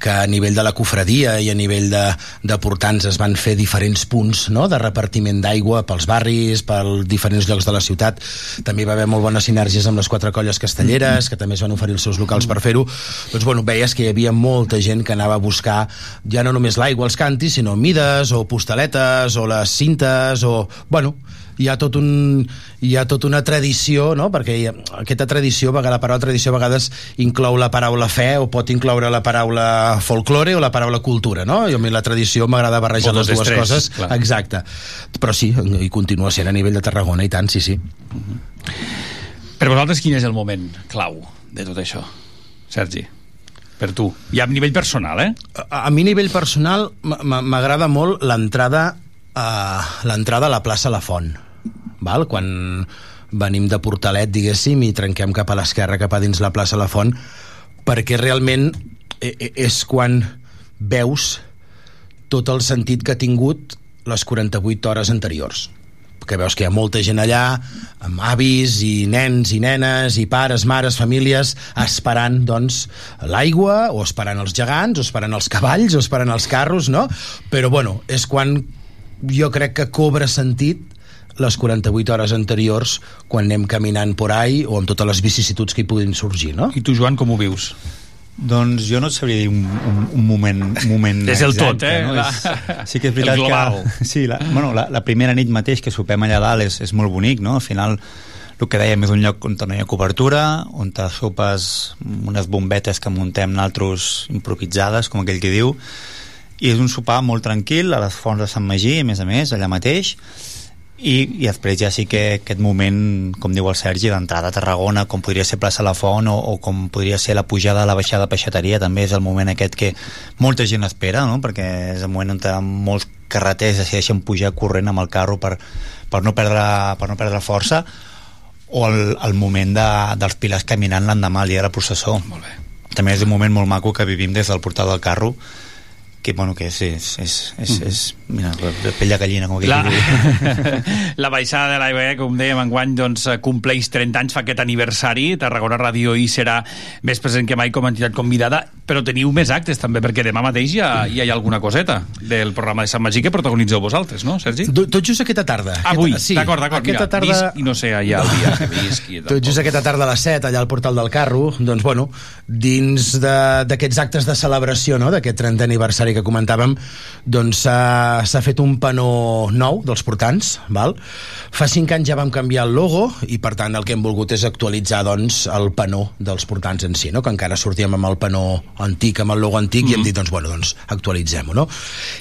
que a nivell de la cofradia i a nivell de, de portants es van fer diferents punts no, de repartiment d'aigua pels barris, pels diferents llocs de la ciutat. També va haver molt bones sinergies amb les quatre colles castelleres, que també es van oferir els seus locals per fer-ho doncs bueno, veies que hi havia molta gent que anava a buscar ja no només l'aigua als cantis, sinó mides o postaletes o les cintes o... Bueno, hi ha tot un, hi ha tota una tradició, no? perquè ha, aquesta tradició, la paraula tradició a vegades inclou la paraula fe o pot incloure la paraula folklore o la paraula cultura, no? I a mi la tradició m'agrada barrejar les dues
tres,
coses.
clar.
Exacte. Però sí, i continua sent a nivell de Tarragona, i tant, sí, sí.
Per vosaltres, quin és el moment clau de tot això, Sergi? Per tu. I a nivell personal, eh?
a, a mi a nivell personal m'agrada molt l'entrada a l'entrada a la plaça La Font val? quan venim de Portalet diguéssim i trenquem cap a l'esquerra cap a dins la plaça La Font perquè realment e- e- és quan veus tot el sentit que ha tingut les 48 hores anteriors que veus que hi ha molta gent allà amb avis i nens i nenes i pares, mares, famílies esperant doncs l'aigua o esperant els gegants o esperant els cavalls o esperant els carros no? però bueno, és quan jo crec que cobra sentit les 48 hores anteriors quan anem caminant por ahí o amb totes les vicissituds que hi puguin sorgir no?
I tu Joan com ho vius?
Doncs jo no et sabria dir un, un, un moment, un moment
És el tot,
exacte,
eh?
No? És, sí que és veritat
el global.
que... Sí, la, bueno, la, la primera nit mateix que sopem allà dalt és, és molt bonic, no? Al final, el que dèiem és un lloc on no hi ha cobertura, on te sopes unes bombetes que muntem naltros improvisades, com aquell que diu, i és un sopar molt tranquil a les fonts de Sant Magí, a més a més, allà mateix, i, i després ja sí que aquest moment, com diu el Sergi, d'entrada a Tarragona, com podria ser plaça La Font o, o com podria ser la pujada a la baixada de Peixateria, també és el moment aquest que molta gent espera, no? perquè és el moment on molts carreters decideixen pujar corrent amb el carro per, per, no, perdre, per no perdre força o el, el moment de, dels pilars caminant l'endemà, el dia de la processó. Molt bé. També és un moment molt maco que vivim des del portal del carro que, bueno, que és, és, és, és, és mira, de pell de gallina, com aquell
La,
que diu.
la baixada de l'AIB, com dèiem, enguany doncs, compleix 30 anys, fa aquest aniversari. Tarragona Ràdio hi serà més present que mai com a entitat convidada, però teniu més actes també, perquè demà mateix ja, ja hi ha alguna coseta del programa de Sant Magí que protagonitzeu vosaltres, no, Sergi?
Do- tot just aquesta tarda
Avui,
Aquesta- sí,
d'acord, d'acord.
aquesta
mira,
tarda...
Visc, i no sé, allà el dia que visc. I
Tot just aquesta tarda a les 7, allà al portal del carro, doncs, bueno, dins de- d'aquests actes de celebració, no?, d'aquest 30 aniversari que comentàvem, doncs s'ha fet un panó nou dels portants, val? Fa 5 anys ja vam canviar el logo i, per tant, el que hem volgut és actualitzar, doncs, el panó dels portants en si, no?, que encara sortíem amb el panó antic, amb el logo antic, mm -hmm. i hem dit, doncs, bueno, doncs, actualitzem-ho, no?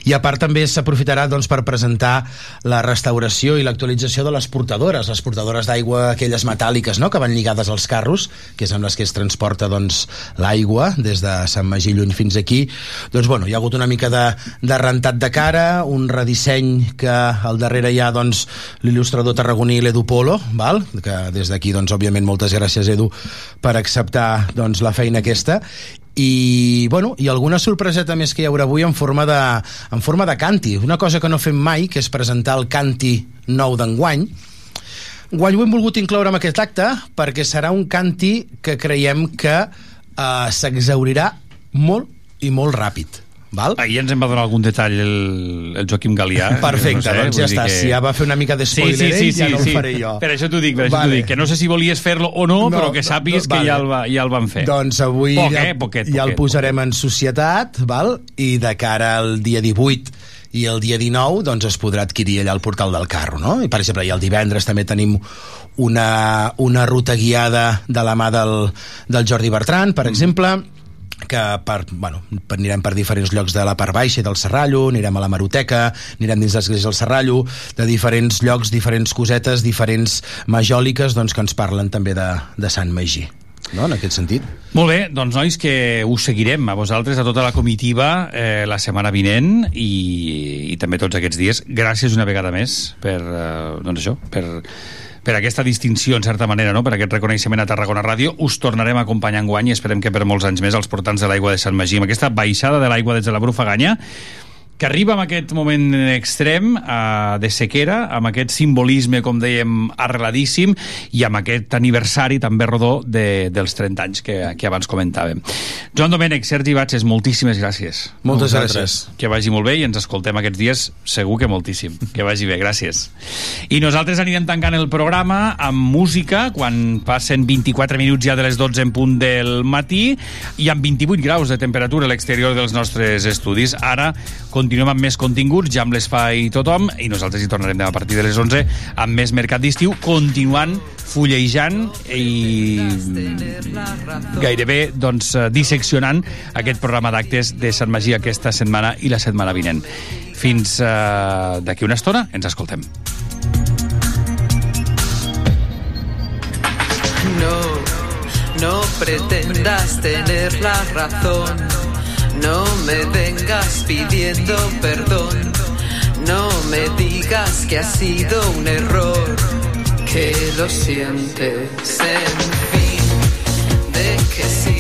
I a part també s'aprofitarà, doncs, per presentar la restauració i l'actualització de les portadores, les portadores d'aigua, aquelles metàl·liques, no?, que van lligades als carros, que és amb les que es transporta, doncs, l'aigua des de Sant Magí lluny fins aquí. Doncs, bueno, hi ha hagut una mica de, de rentat de cara, un redisseny que al darrere hi ha, doncs, l'il·lustrador tarragoní l'Edu Polo, val? que des d'aquí, doncs, òbviament, moltes gràcies, Edu, per acceptar, doncs, la feina aquesta, i, bueno, i alguna sorpreseta més que hi haurà avui en forma de, en forma de canti. Una cosa que no fem mai, que és presentar el canti nou d'enguany. Guany ho hem volgut incloure en aquest acte perquè serà un canti que creiem que eh, s'exaurirà molt i molt ràpid. Val?
Ahir ens en va donar algun detall el, el Joaquim Galià.
Perfecte, doncs ja
vull dir
està. Si ja va fer una mica de spoiler ell, ja no el faré jo.
Per això t'ho dic, per això
Vale.
t'ho dic, que no sé si volies fer-lo o no,
No,
però que sàpigues
no,
que ja
vale.
el, va, ja el van fer.
Doncs avui
Poc,
ja,
eh? Poquet,
ja el
poquet.
posarem en societat, val? i de cara al dia 18 i el dia 19 doncs es podrà adquirir allà al portal del carro, no? I per exemple, i el divendres també tenim una, una ruta guiada de la mà del, del Jordi Bertran, per exemple, que per, bueno, anirem per diferents llocs de la part baixa del Serrallo, anirem a la Maroteca, anirem dins l'església del Serrallo, de diferents llocs, diferents cosetes, diferents majòliques doncs, que ens parlen també de, de Sant Magí no? en aquest sentit.
Molt bé, doncs nois, que us seguirem a vosaltres, a tota la comitiva, eh, la setmana vinent i, i també tots aquests dies. Gràcies una vegada més per, eh, doncs això, per, per aquesta distinció, en certa manera, no? per aquest reconeixement a Tarragona Ràdio. Us tornarem a acompanyar en guany i esperem que per molts anys més els portants de l'aigua de Sant Magí, amb aquesta baixada de l'aigua des de la Brufaganya, que arriba en aquest moment extrem eh, de sequera, amb aquest simbolisme, com dèiem, arreladíssim, i amb aquest aniversari també rodó de, dels 30 anys que, que abans comentàvem. Joan Domènech, Sergi Batxes, moltíssimes gràcies.
Moltes
A
gràcies.
Que vagi molt bé i ens escoltem aquests dies, segur que moltíssim. Que vagi bé, gràcies. I nosaltres anirem tancant el programa amb música, quan passen 24 minuts ja de les 12 en punt del matí, i amb 28 graus de temperatura a l'exterior dels nostres estudis. Ara continuem amb més continguts, ja amb l'espai tothom, i nosaltres hi tornarem demà a partir de les 11 amb més Mercat d'Estiu, continuant fullejant i gairebé doncs, eh, disseccionant aquest programa d'actes de Sant Magí aquesta setmana i la setmana vinent. Fins eh, d'aquí una estona ens escoltem.
No, no pretendas tener la razón. No me vengas pidiendo perdón. No me digas que ha sido un error. Que lo sientes, en fin. ¿De qué sirve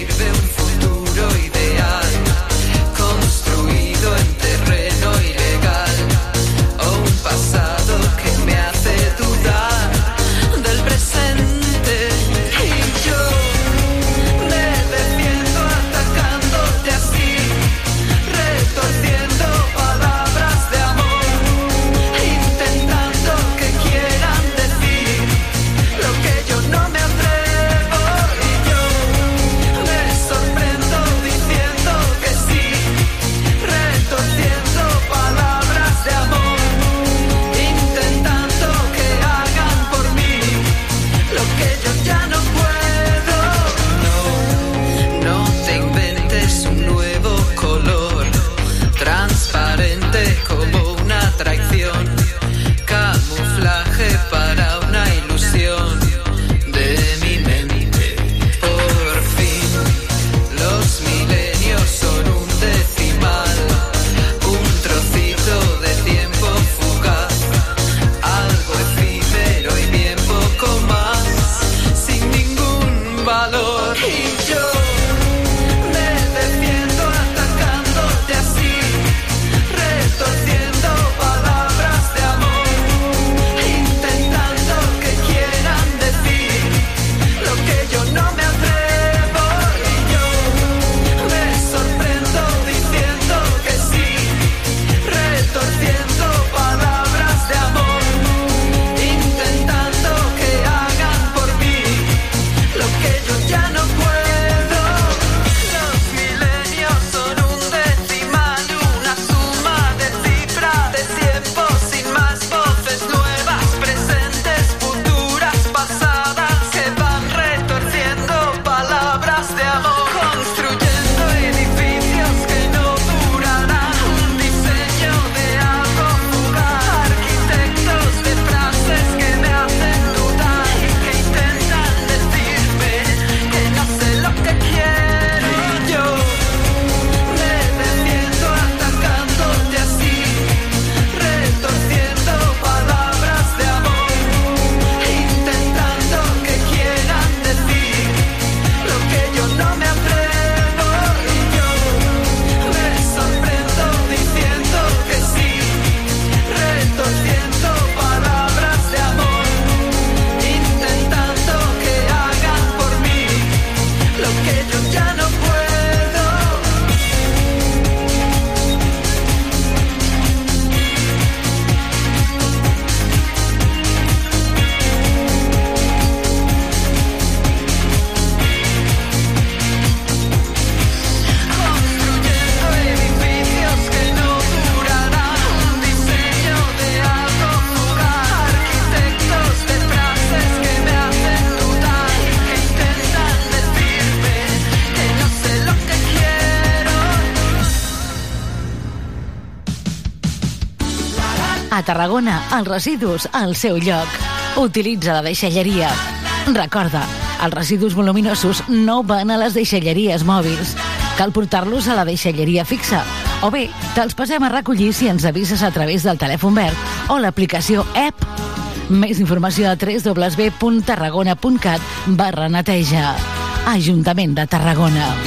Tarragona, els residus al seu lloc. Utilitza la deixalleria. Recorda, els residus voluminosos no van a les deixalleries mòbils. Cal portar-los a la deixalleria fixa. O bé, te'ls passem a recollir si ens avises a través del telèfon verd o l'aplicació app. Més informació a www.tarragona.cat barra neteja. Ajuntament de Tarragona.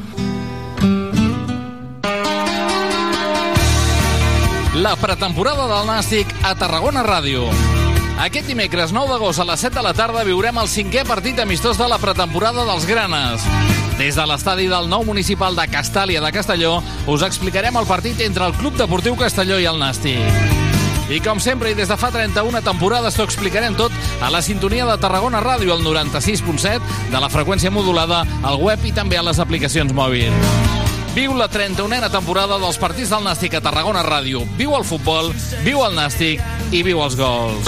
La pretemporada del Nàstic a Tarragona Ràdio. Aquest dimecres 9 d'agost a les 7 de la tarda viurem el cinquè partit amistós de la pretemporada dels Granes. Des de l'estadi del nou municipal de Castàlia de Castelló us explicarem el partit entre el Club Deportiu Castelló i el Nàstic. I com sempre i des de fa 31 temporades t'ho explicarem tot a la sintonia de Tarragona Ràdio al 96.7 de la freqüència modulada al web i també a les aplicacions mòbils. Viu la 31a temporada dels partits del Nàstic a Tarragona Ràdio. Viu el futbol, viu el Nàstic i viu els gols.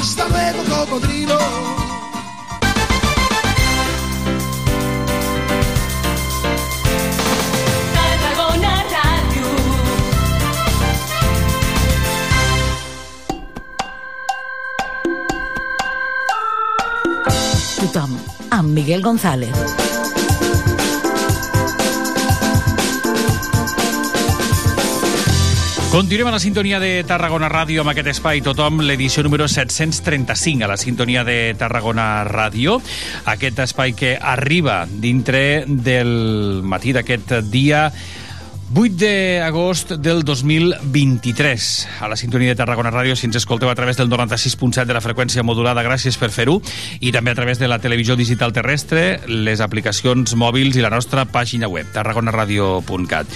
Hasta luego, cocodrilo.
Tothom, amb Miguel González.
Continuem a la sintonia de Tarragona Ràdio amb aquest espai Tothom, l'edició número 735 a la sintonia de Tarragona Ràdio. Aquest espai que arriba dintre del matí d'aquest dia 8 d'agost del 2023. A la sintonia de Tarragona Ràdio, si ens escolteu a través del 96.7 de la freqüència modulada, gràcies per fer-ho, i també a través de la televisió digital terrestre, les aplicacions mòbils i la nostra pàgina web, tarragonaradio.cat.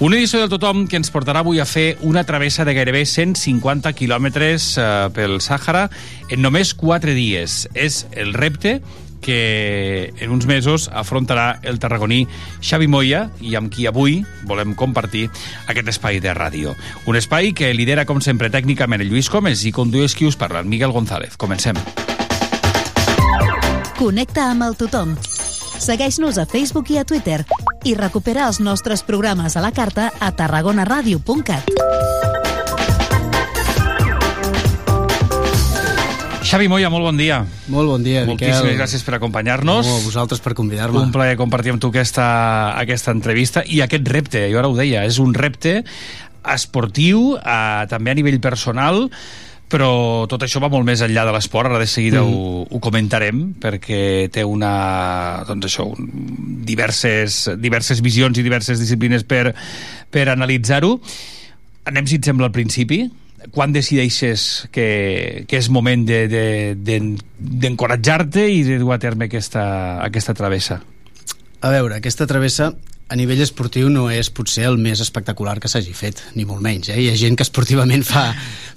Una edició del Tothom que ens portarà avui a fer una travessa de gairebé 150 quilòmetres eh, pel Sàhara en només 4 dies. És el repte que en uns mesos afrontarà el tarragoní Xavi Moya i amb qui avui volem compartir aquest espai de ràdio. Un espai que lidera, com sempre, tècnicament el Lluís Comes i condueix qui us parla, el Miguel González. Comencem.
Connecta amb el tothom. Segueix-nos a Facebook i a Twitter i recupera els nostres programes a la carta a tarragonaradio.cat.
Xavi Moya, molt bon dia.
Molt bon dia,
Moltíssimes
Miquel.
gràcies per acompanyar-nos.
No, a vosaltres per convidar-me.
Un plaer compartir amb tu aquesta, aquesta entrevista i aquest repte, jo ara ho deia, és un repte esportiu, eh, també a nivell personal, però tot això va molt més enllà de l'esport, ara de seguida mm. ho, ho comentarem, perquè té una, doncs això, un, diverses, diverses visions i diverses disciplines per, per analitzar-ho. Anem, si et sembla, al principi. Quan decideixes que, que és moment d'encoratjar-te de, de, i de dur a terme aquesta, aquesta travessa?
A veure, aquesta travessa a nivell esportiu no és potser el més espectacular que s'hagi fet, ni molt menys. Eh? Hi ha gent que esportivament fa,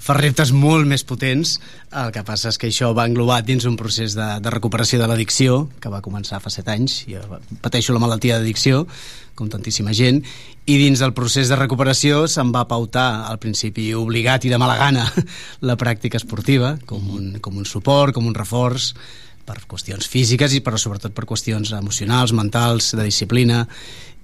fa reptes molt més potents, el que passa és que això va englobat dins un procés de, de recuperació de l'addicció, que va començar fa set anys, jo pateixo la malaltia d'addicció, com tantíssima gent, i dins del procés de recuperació se'n va pautar al principi obligat i de mala gana la pràctica esportiva, com un, com un suport, com un reforç, per qüestions físiques i però sobretot per qüestions emocionals, mentals, de disciplina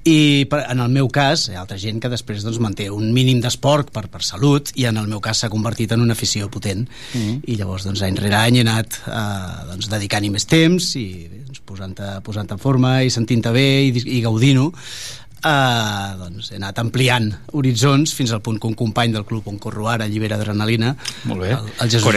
i per, en el meu cas hi ha altra gent que després doncs, manté un mínim d'esport per, per salut i en el meu cas s'ha convertit en una afició potent mm -hmm. i llavors doncs, any rere any he anat eh, doncs, dedicant-hi més temps i doncs, posant-te posant en forma i sentint-te bé i, i gaudint-ho Uh, doncs he anat ampliant horitzons fins al punt que un company del club on corro ara, Llibera Adrenalina,
Molt bé.
el, el Jesús